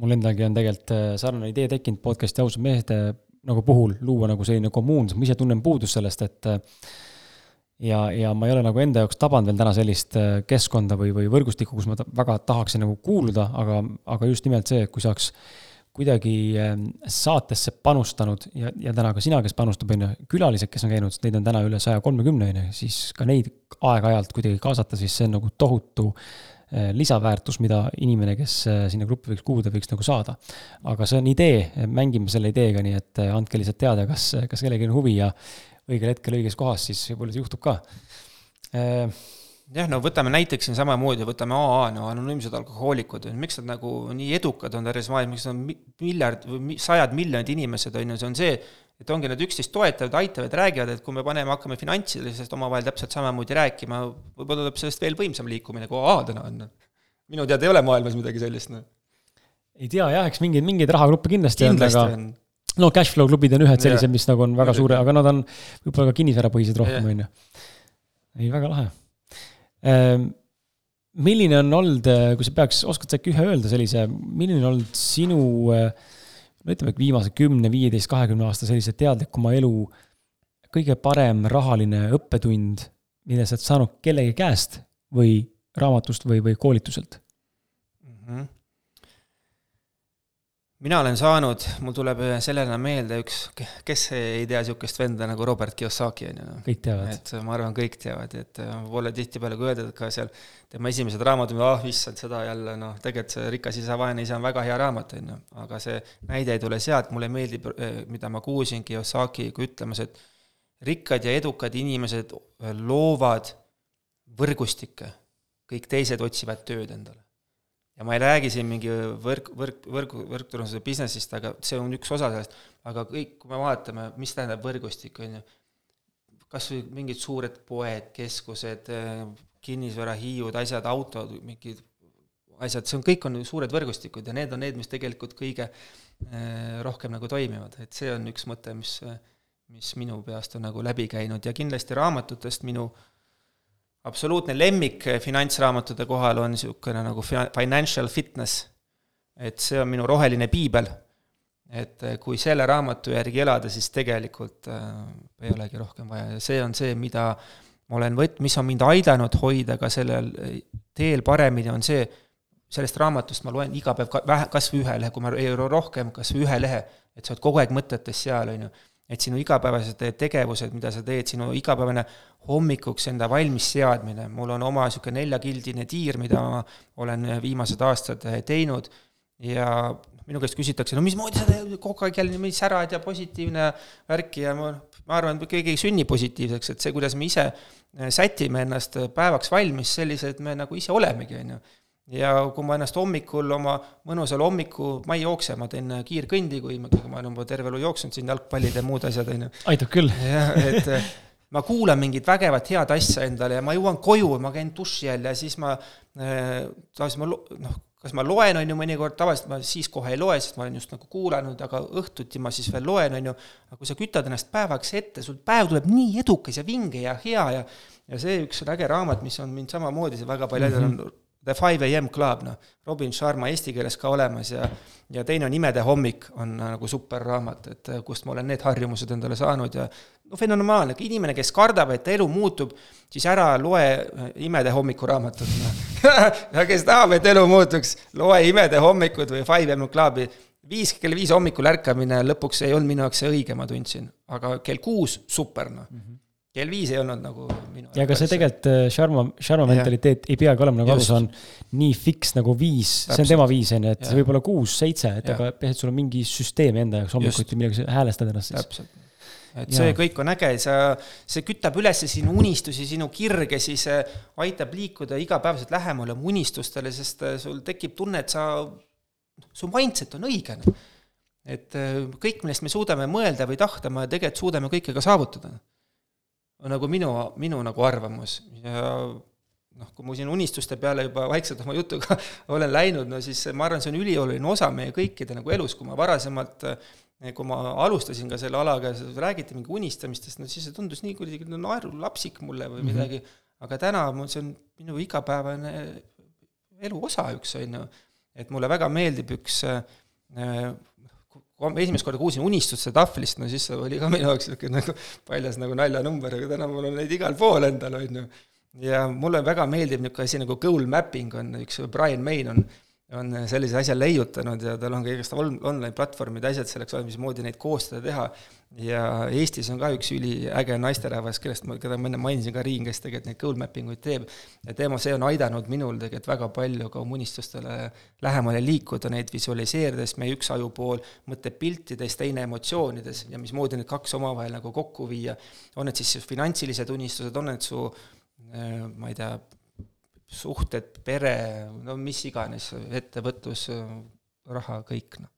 mul endalgi on tegelikult äh, sarnane idee tekkinud podcast'i ausad mehed nagu puhul luua nagu selline kommuun, sest ma ise tunnen puudust sellest, et ja, ja ma ei ole nagu enda jaoks tabanud veel täna sellist keskkonda või, või võrgustikku, kus ma väga tahaksin nagu kuuluda, aga, aga just nimelt see, et kui saaks kuidagi ähm, saatesse panustanud ja, ja täna ka sina, kes panustab, on ju, külalised, kes on käinud, sest neid on täna üle saja kolmekümne, on ju, siis ka neid aeg-ajalt kuidagi kaasata, siis see on nagu tohutu äh, lisaväärtus, mida inimene, kes äh, sinna gruppi võiks kuuluda, võiks nagu saada. aga see on idee, mängime selle ideega, nii et äh, andke lihtsalt teada, kas, kas kellelgi on huvi ja õigel hetkel õiges kohas, siis võib-olla see juhtub ka jah, no võtame näiteks siin samamoodi, võtame AA, no anonüümsed alkohoolikud, miks nad nagu nii edukad on terves maailmas, miks nad on miljard või sajad miljonid inimesed, on ju, see on see, et ongi nad üksteist toetavad, aitavad, räägivad, et kui me paneme, hakkame finantsilisest omavahel täpselt samamoodi rääkima, võib-olla tuleb sellest veel võimsam liikumine, kui AA täna on. minu teada ei ole maailmas midagi sellist, noh. ei tea jah, eks mingeid, mingeid rahagruppe kindlasti, kindlasti on, aga on. No cashflow klubid on ühed sellised, mis nagu on väga suure, aga nad on võib-olla ka kinnisvarapõhised rohkem, on ju. ei, väga lahe. Ehm, milline on olnud, kui sa peaks, oskad sa äkki ühe öelda sellise, milline on olnud sinu no ütleme, viimase kümne, viieteist, kahekümne aasta sellise teadlikuma elu kõige parem rahaline õppetund, mille sa oled saanud kellegi käest või raamatust või, või koolituselt? Mm? -hmm mina olen saanud, mul tuleb sellena meelde üks, kes ei tea niisugust venda nagu Robert Kiyosaki, on ju. Noh. kõik teavad. et ma arvan, kõik teavad, et pole tihtipeale ka öeldud, et ka seal tema esimesed raamatud, ah oh, issand, seda jälle noh, tegelikult see Rikas isa, vaene isa on väga hea raamat, on ju, aga see näide ei tule sealt, mulle meeldib, mida ma kuulsin Kiyosakiga ütlemas, et rikkad ja edukad inimesed loovad võrgustikke, kõik teised otsivad tööd endale ja ma ei räägi siin mingi võrk, võrk, võrgu, võrkturunduse business'ist, aga see on üks osa sellest, aga kõik, kui me vaatame, mis tähendab võrgustik, on ju, kas või mingid suured poed, keskused, kinnisvarahiiud, asjad, autod, mingid asjad, see on, kõik on suured võrgustikud ja need on need, mis tegelikult kõige eh, rohkem nagu toimivad, et see on üks mõte, mis, mis minu peast on nagu läbi käinud. Ja kindlasti raamatutest minu äh, absoluutne lemmik finantsraamatute kohal on niisugune nagu financial fitness. et see on minu roheline piibel. et eh, kui selle raamatu järgi elada, siis tegelikult äh, ei olegi rohkem vaja ja see on see, mida ma olen võt-, mis on mind aidanud hoida ka sellel teel paremini, on see, sellest raamatust ma loen iga päev ka vähe, kas või ühe lehe, kui ma ei ole rohkem, kas või ühe lehe, et sa oled kogu aeg mõtetes seal, on ju. Et sinu igapäevased tegevused, mida sa teed, sinu igapäevane hommikuks enda valmis seadmine, mul on oma niisugune neljakildine tiir, mida ma olen viimased aastad teinud. ja minu käest küsitakse, no mismoodi sa kogu aeg jälle niimoodi särad ja positiivne värk ja ma, ma arvan, et keegi ei sünni positiivseks, et see, kuidas me ise sätime ennast päevaks valmis, sellised me nagu ise olemegi, on ju. Ja kui ma ennast hommikul oma mõnusal hommiku, ma ei jookse, ma teen kiirkõndi, kui ma, ma olen juba terve elu jooksnud siin jalgpallid ja muud asjad, on ju. aitab küll. jah, et ma kuulan mingit vägevat head asja endale ja ma jõuan koju, ma käin duši all ja siis ma, tavaliselt ma noh, kas ma loen, on ju, mõnikord, tavaliselt ma siis kohe ei loe, sest ma olen just nagu kuulanud, aga õhtuti ma siis veel loen, on ju, aga kui sa kütad ennast päevaks ette, sul päev tuleb nii edukas ja vinge ja hea ja ja see üks äge raamat, mis on mind samamoodi, see väga palju aidanud mm, -hmm. The Five AM Club, noh, Robin Sharma eesti keeles ka olemas ja ja teine on Imede hommik, on nagu superraamat, et kust ma olen need harjumused endale saanud ja no fenomenaalne, inimene, kes kardab, et elu muutub, siis ära loe Imede hommiku raamatut, noh. ja kes tahab, et elu muutuks, loe Imede hommikut või Five AM Clubi. viis, kell viis hommikul ärkamine lõpuks ei olnud minu jaoks see õige, ma tundsin, aga kell kuus, super, noh. Mm -hmm kell viis ei olnud nagu minu ja aga see tegelikult Sharma, Sharma mentaliteet ei peagi olema, nagu aru saan, nii fiks nagu viis, see on tema viis, on ju, et see võib olla kuus, seitse, et ja. aga peaasi, et sul on mingi süsteem enda jaoks hommikuti, millega sa häälestad ennast siis. täpselt et see ja. kõik on äge, sa, see kütab üles sinu unistusi, sinu kirge, siis aitab liikuda igapäevaselt lähemale oma unistustele, sest äh, sul tekib tunne, et sa, su mindset on õige. Et äh, kõik, millest me suudame mõelda või tahta, me tegelikult suudame kõike ka saavutada. Nagu minu, minu nagu arvamus ja noh, kui ma siin unistuste peale juba vaikselt oma jutuga olen läinud, no siis ma arvan, see on ülioluline osa meie kõikide nagu elus, kui ma varasemalt kui ma alustasin ka selle alaga, räägiti mingi unistamistest, no siis see tundus nii kuidagi naerulapsik mulle või mm -hmm. midagi, aga täna mul see on minu igapäevane elu osa üks, on ju. et mulle väga meeldib üks äh, esimest korda kuulsin unistuste tahvlist, no siis see oli ka minu jaoks niisugune nagu paljas nagu naljanumber, aga täna mul on neid igal pool endal, on ju. ja mulle väga meeldib niisugune asi nagu goal mapping on, üks Brian Main on on sellise asja leiutanud ja tal on ka igast online platvormid, asjad selleks olemas, mismoodi neid koostada, teha. ja Eestis on ka üks üliäge naisterahvas, kellest ma, keda ma enne mainisin ka, Riin, kes tegelikult neid goal mapping uid teeb. ja teema, see on aidanud minul tegelikult väga palju ka oma unistustele lähemale liikuda, neid visualiseerides, meie üks ajupool mõtleb piltides, teine emotsioonides ja mismoodi need kaks omavahel nagu kokku viia. on need siis finantsilised unistused, on need su äh, ma ei tea, suhted, pere, no mis iganes, ettevõtlus, raha, kõik, noh.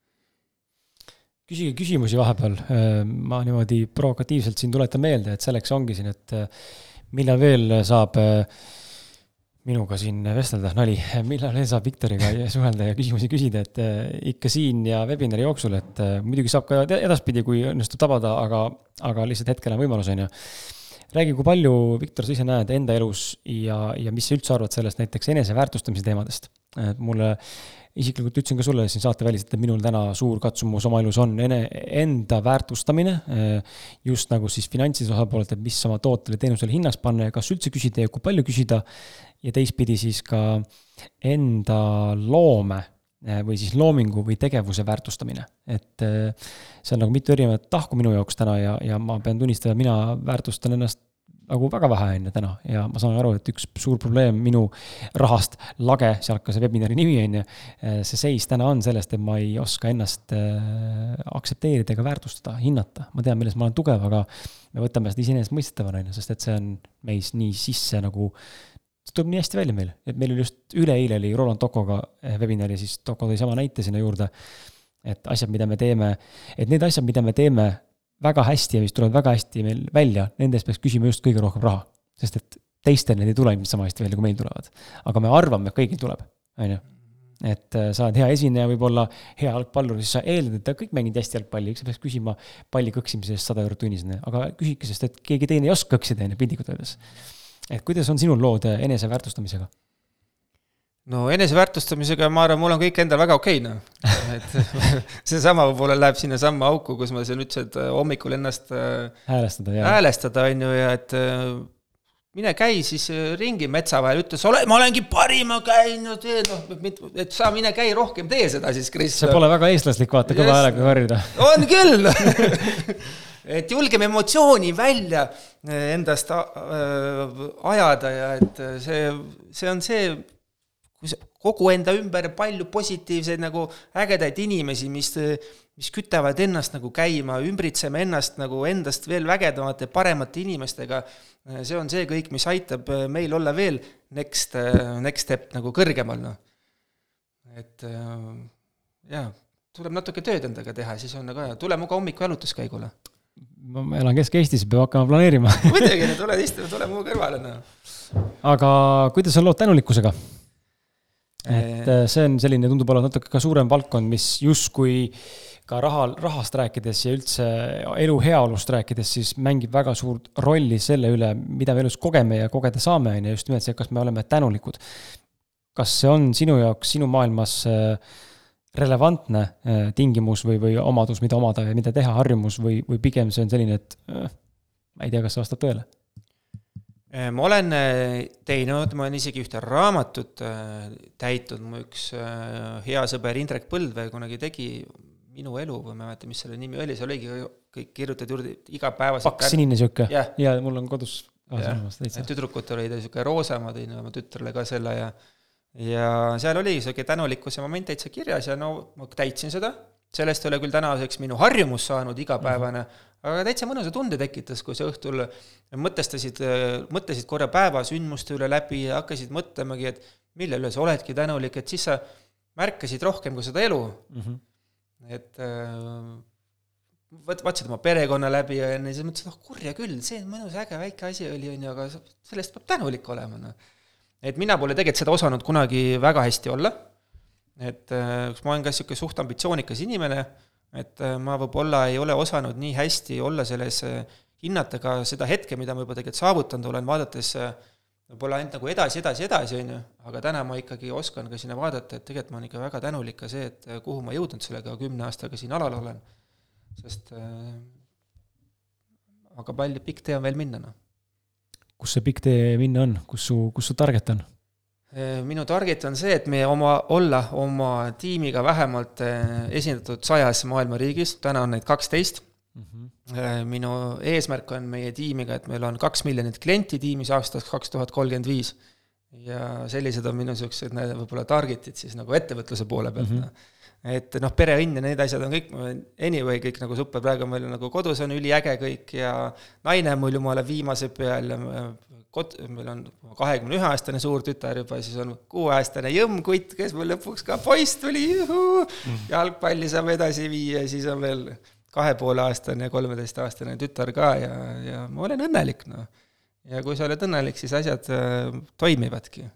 küsige küsimusi vahepeal, ma niimoodi provokatiivselt siin tuletan meelde, et selleks ongi siin, et millal veel saab minuga siin vestelda, nali, millal veel saab Viktoriga suhelda ja küsimusi küsida, et ikka siin ja webinari jooksul, et muidugi saab ka edaspidi, kui õnnestub tabada, aga, aga lihtsalt hetkel on võimalus, on ju räägi, kui palju, Viktor, sa ise näed enda elus ja, ja mis sa üldse arvad sellest näiteks eneseväärtustamise teemadest? et mulle isiklikult ütlesin ka sulle siin saateväliselt, et minul täna suur katsumus oma elus on ene, enda väärtustamine, just nagu siis finantsilise osapoolelt, et mis oma tootele, teenusele hinnaks panna ja kas üldse küsida ja kui palju küsida, ja teistpidi siis ka enda loome või siis loomingu või tegevuse väärtustamine. et see on nagu mitu erinevat tahku minu jaoks täna ja, ja ma pean tunnistama, mina väärtustan ennast nagu väga vähe, on ju, täna. ja ma saan aru, et üks suur probleem minu rahast, lage, sealt ka see webinari nimi, on ju, see seis täna on sellest, et ma ei oska ennast aktsepteerida ega väärtustada, hinnata. ma tean, milles ma olen tugev, aga me võtame seda iseenesestmõistetavana, on ju, sest et see on meis nii sisse nagu see tuleb nii hästi välja meil, et meil oli just üleeile oli Roland Tokoga eh, webinari, siis Toko tõi sama näite sinna juurde. et asjad, mida me teeme, et need asjad, mida me teeme väga hästi ja mis tulevad väga hästi meil välja, nende eest peaks küsima just kõige rohkem raha. sest et teistel need ei tule ilmselt sama hästi välja, kui meil tulevad. aga me arvame, et kõigil tuleb, on ju. et äh, sa oled hea esineja, võib-olla hea jalgpallur, siis sa eeldad, et kõik mängivad hästi jalgpalli, eks sa peaks küsima palli kõksimise eest sada eurot tunnis, aga küsidki, sest et keegi teine ei oska kõksida, on ju, piltlikult öeldes. Et kuidas on sinul lood äh, eneseväärtustamisega? no eneseväärtustamisega ma arvan, mul on kõik endal väga okei, noh. et seesama võib-olla läheb sinnasamma auku, kus ma siin ütlesin, et äh, hommikul ennast äh, häälestada, häälestada, on ju, ja et mine käi siis ringi metsa vahel, ütle, sa oled, ma olengi parima käinud, noh, et sa mine käi rohkem, tee seda siis, Kris. see pole väga eestlaslik, vaata, kõva häälega karjuda. on küll et julgeme emotsiooni välja eh, endast äh, ajada ja et äh, see, see on see, kui sa kogu enda ümber palju positiivseid nagu ägedaid inimesi, mis, mis kütavad ennast nagu käima, ümbritseme ennast nagu endast veel vägedamate, paremate inimestega. see on see kõik, mis aitab meil olla veel next, next step nagu kõrgemal, noh. et jaa, tuleb natuke tööd endaga teha, siis on nagu hea, tule muga hommikul jalutuskäigule ma elan Kesk-Eestis, peab hakkama planeerima muidugi, no tule istu, tule mu kõrvale, noh. aga kuidas on lood tänulikkusega? et äh, see on selline, tundub olevat natuke ka suurem valdkond, mis justkui ka raha, rahast rääkides ja üldse elu heaolust rääkides, siis mängib väga suurt rolli selle üle, mida me elus kogeme ja kogeda saame, on ju, just nimelt see, kas me oleme tänulikud. kas see on sinu jaoks, sinu maailmas äh, relevantne äh, tingimus või, või omadus, mida omada ja mida teha, harjumus või, või pigem see on selline, et äh, ma ei tea, kas see vastab tõele? Äh, ma olen teinud, ma olen isegi ühte raamatut täitnud, mu üks hea sõber Indrek Põldvee kunagi tegi Minu elu või ma ei mäleta, mis selle nimi oli, see oligi kõik kirjutatud juurde igapäevaselt. paks sinine sihuke yeah. ja mul on kodus tüdrukutel oli ta sihuke roosa, ma tõin oma tütrele ka selle ja ja seal oli sihuke tänulikkuse moment täitsa kirjas ja no ma täitsin seda, sellest ei ole küll tänaseks minu harjumus saanud igapäevane mm, -hmm. aga täitsa mõnusa tunde tekitas, kui sa õhtul mõtestasid, mõtlesid korra päeva sündmuste üle läbi ja hakkasid mõtlemagi, et mille üle sa oledki tänulik, et siis sa märkasid rohkem ka seda elu mm. -hmm. et võt-, vaatasid oma perekonna läbi ja siis mõtlesid, oh kurja küll, see mõnus äge väike asi oli, on ju, aga sellest peab tänulik olema, noh et mina pole tegelikult seda osanud kunagi väga hästi olla, et äh, kas ma olen ka niisugune suht ambitsioonikas inimene, et äh, ma võib-olla ei ole osanud nii hästi olla selles, äh, hinnata ka seda hetke, mida ma juba tegelikult saavutanud olen, vaadates võib-olla ainult nagu edasi, edasi, edasi, on ju, aga täna ma ikkagi oskan ka sinna vaadata, et tegelikult ma olen ikka väga tänulik ka see, et kuhu ma jõudnud sellega kümne aastaga siin alal olen, sest aga palju, pikk tee on veel minna, noh kus see pikk tee minna on, kus su, kus su target on? Äh, minu target on see, et me oma, olla oma tiimiga vähemalt äh, esindatud sajas maailma riigis, täna on neid kaksteist mm. -hmm. minu eesmärk on meie tiimiga, et meil on kaks miljonit klienti tiimis aastaks kaks tuhat kolmkümmend viis. ja sellised on minu niisugused võib-olla target'id siis nagu ettevõtluse poole pealt mm. -hmm et noh, pereõnn ja need asjad on kõik, anyway, kõik nagu super, praegu meil nagu kodus on üliäge kõik ja naine on mul jumala viimase peal ja kod-, meil on kahekümne ühe aastane suurtütar juba, siis on kuueaastane jõmmkutt, kes mul lõpuks ka poiss tuli, mm. jalgpalli saab edasi viia, siis on veel kahe poole aastane ja kolmeteistaastane tütar ka ja, ja ma olen õnnelik, noh. ja kui sa oled õnnelik, siis asjad äh, toimivadki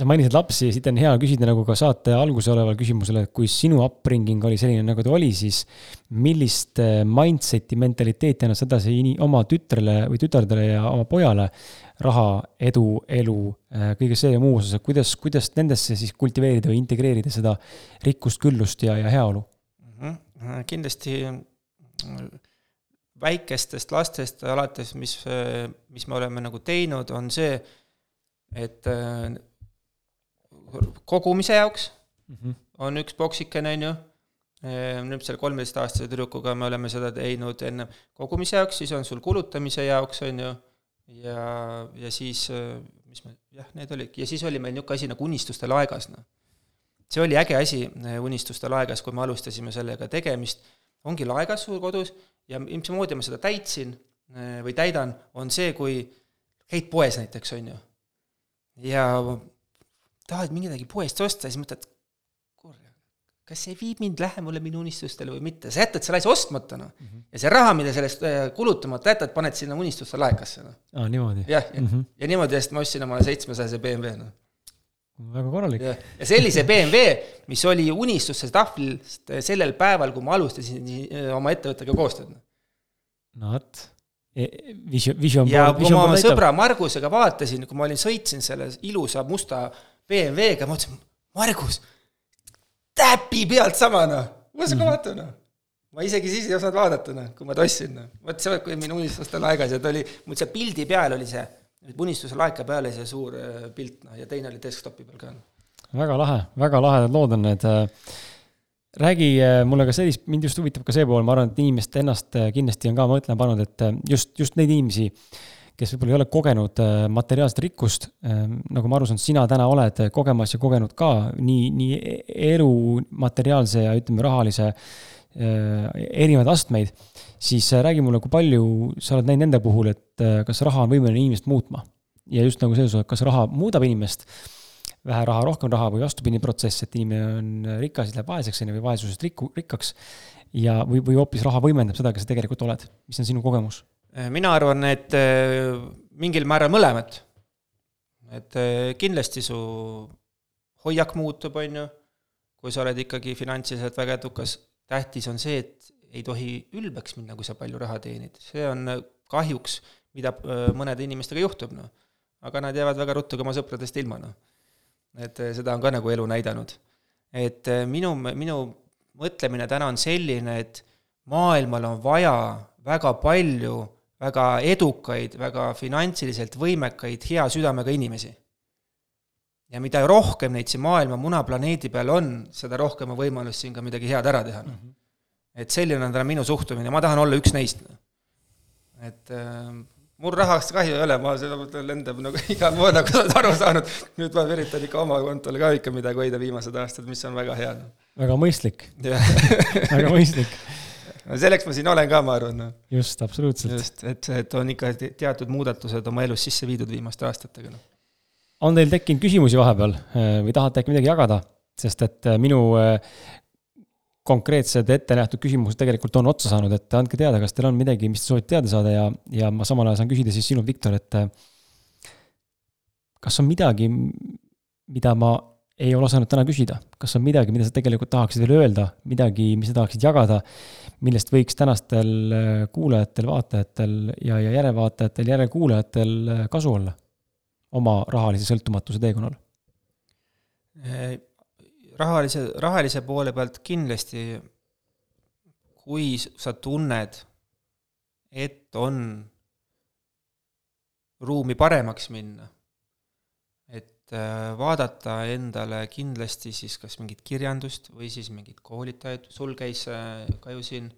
sa mainisid lapsi, siit on hea küsida nagu ka saate alguse oleval küsimusele, et kui sinu upbringing oli selline, nagu ta oli, siis millist äh, mindset'i, mentaliteeti annad sa edasi oma tütrele või tütardele ja oma pojale raha, edu, elu, äh, kõige see ja muu osas, et kuidas, kuidas nendesse siis kultiveerida või integreerida seda rikkust, küllust ja, ja heaolu mm? -hmm. kindlasti väikestest lastest alates, mis, mis me oleme nagu teinud, on see, et kogumise jaoks mm -hmm. on üks poksikene, on ju, ehm, nüüd selle kolmeteistaastase tüdrukuga me oleme seda teinud enne kogumise jaoks, siis on sul kulutamise jaoks, on ju, ja, ja siis, mis me, jah, need olidki, ja siis oli meil niisugune asi nagu unistuste laegas, noh. see oli äge asi, unistuste laegas, kui me alustasime sellega tegemist, ongi laegas sul kodus ja mismoodi ma seda täitsin või täidan, on see, kui käid poes näiteks, on ju, ja tahad midagi poest osta, siis mõtled, kuule, kas see viib mind lähemale minu unistustele või mitte, sa jätad selle asja ostmata, noh mm -hmm.. ja see raha, mida sellest äh, kulutamata jätad, paned sinna unistuste laekasse, noh. aa, niimoodi? jah, ja, mm -hmm. ja niimoodi eest ma ostsin omale seitsmesajase BMW, noh väga korralik. ja sellise BMW, mis oli unistuste tahvlist sellel päeval, kui ma alustasin äh, oma ettevõttega koostööd. Noh. no vot, e, vision, vision. ja kui ma oma sõbra Margusega vaatasin, kui ma olin, sõitsin selle ilusa musta BMW-ga, ma mõtlesin, Margus, täpi pealt sama noh, ma ei ka mhm. vaadata noh. ma isegi siis ei osanud vaadata noh, kui ma tossin noh, vot see, kui minu unistustel aegas ja ta oli, mul see pildi peal oli see unistuse laeka peale see suur pilt, noh, ja teine oli desktopi peal ka. väga lahe, väga lahedad lood on need räägi mulle ka sellist, mind just huvitab ka see pool, ma arvan, et inimest ennast kindlasti on ka mõtlema pannud, et just, just neid inimesi, kes võib-olla ei ole kogenud materiaalset rikkust, nagu ma aru saan, sina täna oled kogemas ja kogenud ka nii, nii elu materiaalse ja ütleme, rahalise erinevaid astmeid, siis räägi mulle, kui palju sa oled näinud nende puhul, et kas raha on võimeline inimest muutma? ja just nagu selles osas, kas raha muudab inimest vähe raha, rohkem raha või vastupidine protsess, et inimene on rikas, siis läheb vaeseks, on ju, või vaesusest rikku, rikkaks. ja, või, või hoopis raha võimendab seda, kes sa tegelikult oled, mis on sinu kogemus? Mina arvan, et äh, mingil määral mõlemat. et äh, kindlasti su hoiak muutub, on ju, kui sa oled ikkagi finantsiliselt väga edukas, tähtis on see, et ei tohi ülbeks minna, kui sa palju raha teenid, see on äh, kahjuks, mida mõnede inimestega juhtub, noh. aga nad jäävad väga ruttu ka oma sõpradest ilma, noh et seda on ka nagu elu näidanud. et minu, minu mõtlemine täna on selline, et maailmal on vaja väga palju väga edukaid, väga finantsiliselt võimekaid, hea südamega inimesi. ja mida rohkem neid siin maailma munaplaneedi peal on, seda rohkem on võimalust siin ka midagi head ära teha mm. -hmm. et selline on täna minu suhtumine, ma tahan olla üks neist. et äh, mul rahast kahju ei ole, ma seda mõtlen, lendab nagu igal pool, nagu sa oled aru saanud. nüüd ma üritan ikka oma kontole ka ikka midagi hoida viimased aastad, mis on väga hea. väga mõistlik väga mõistlik. no selleks ma siin olen ka, ma arvan no.. just, absoluutselt. just, et, et on ikka teatud muudatused oma elus sisse viidud viimaste aastatega no.. on teil tekkinud küsimusi vahepeal eh, või tahate äkki midagi jagada? sest et eh, minu eh, konkreetsed ette nähtud küsimused tegelikult on otsa saanud, et andke teada, kas teil on midagi, mis te soovite teada saada ja, ja ma samal ajal saan küsida siis sinult, Viktor, et kas on midagi, mida ma ei ole osanud täna küsida, kas on midagi, mida sa tegelikult tahaksid veel öelda, midagi, mis sa tahaksid jagada, millest võiks tänastel kuulajatel, vaatajatel ja, ja järelvaatajatel, järelkuulajatel kasu olla oma rahalise sõltumatuse teekonnal? rahalise, rahalise poole pealt kindlasti, kui sa tunned, et on ruumi paremaks minna, äh, vaadata endale kindlasti siis kas mingit kirjandust või siis mingit koolitajaid, sul käis äh, ka ju siin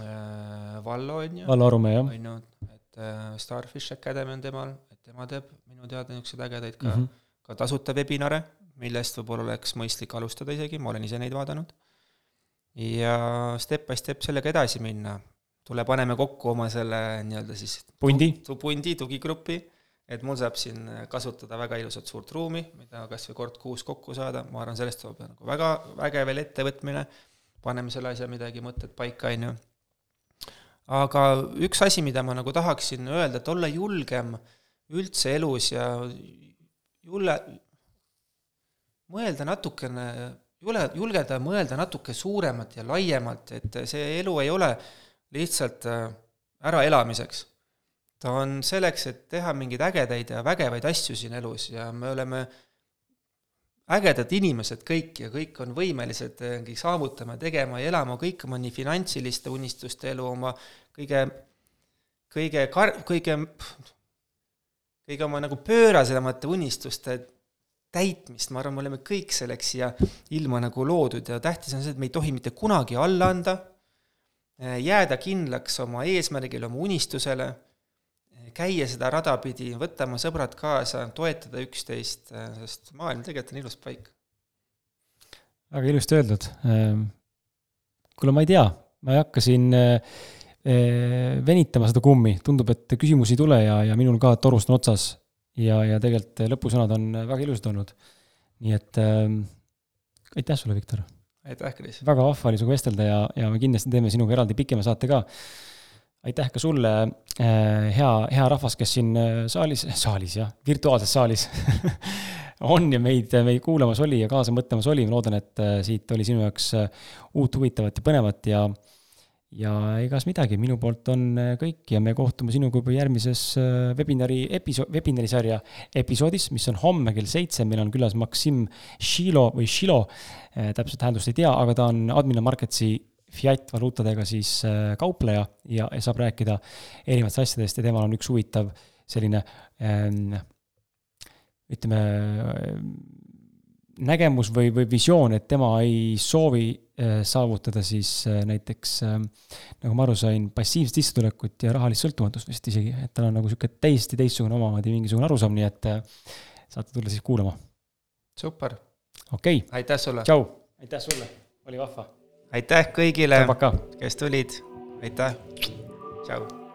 äh, Vallo, on ju? Vallo Arumäe, jah. on ju, et Starfish Academy on temal, et tema teeb minu teada niisuguseid ägedaid ka mm, -hmm. ka tasuta webinare millest võib-olla oleks mõistlik alustada isegi, ma olen ise neid vaadanud, ja step by step sellega edasi minna. tule, paneme kokku oma selle nii-öelda siis pundi, pundi, tugigrupi, et mul saab siin kasutada väga ilusat suurt ruumi, mida kas või kord kuus kokku saada, ma arvan, sellest tuleb nagu väga vägev veel ettevõtmine, paneme selle asja midagi, mõtted paika, on ju. aga üks asi, mida ma nagu tahaksin öelda, et olla julgem üldse elus ja julge, mõelda natukene, jule, julgeda mõelda natuke suuremalt ja laiemalt, et see elu ei ole lihtsalt äh, äraelamiseks. Ta on selleks, et teha mingeid ägedaid ja vägevaid asju siin elus ja me oleme ägedad inimesed kõik ja kõik on võimelised mingi saavutama, tegema ja elama. Kõik oma nii finantsiliste unistuste elu, oma kõige, kõige kar-, kõige, kõige oma nagu pöörasemate unistuste täitmist, ma arvan, me oleme kõik selleks siia ilma nagu loodud ja tähtis on see, et me ei tohi mitte kunagi alla anda, jääda kindlaks oma eesmärgile, oma unistusele, käia seda rada pidi, võtta oma sõbrad kaasa, toetada üksteist, sest maailm tegelikult on ilus paik. väga ilusti öeldud. Ehm, kuule, ma ei tea, ma ei hakka siin eh, eh, venitama seda kummi, tundub, et küsimusi ei tule ja, ja minul ka torust on otsas ja, ja tegelikult lõpusõnad on väga ilusad olnud. nii et äh, aitäh sulle, Viktor! aitäh, Kris! väga vahva oli sinuga vestelda ja, ja me kindlasti teeme sinuga eraldi pikema saate ka. Aitäh ka sulle äh,, hea, hea rahvas, kes siin äh, saalis, saalis jah, virtuaalses saalis on ja meid, meid kuulamas oli ja kaasa mõtlemas oli, ma loodan, et äh, siit oli sinu jaoks uut, huvitavat ja põnevat ja ja egas midagi, minu poolt on kõik ja me kohtume sinuga juba järgmises webinari episood, webinari sarja episoodis, mis on homme kell seitse, meil on külas Maksim Šilo või Šilo, täpset tähendust ei tea, aga ta on Admina Marketsi fiat valuutadega siis kaupleja ja, ja saab rääkida erinevatest asjadest ja temal on üks huvitav selline ähm, ütleme, nägemus või, või visioon, et tema ei soovi äh, saavutada siis äh, näiteks äh, nagu ma aru sain, passiivset sissetulekut ja rahalist sõltumatust vist isegi, et tal on nagu niisugune täiesti teistsugune omamoodi mingisugune arusaam, nii et saate tulla siis kuulama. super. okei okay.. aitäh sulle. tšau. aitäh sulle, oli vahva. Aitäh kõigile, kes tulid, aitäh, tšau.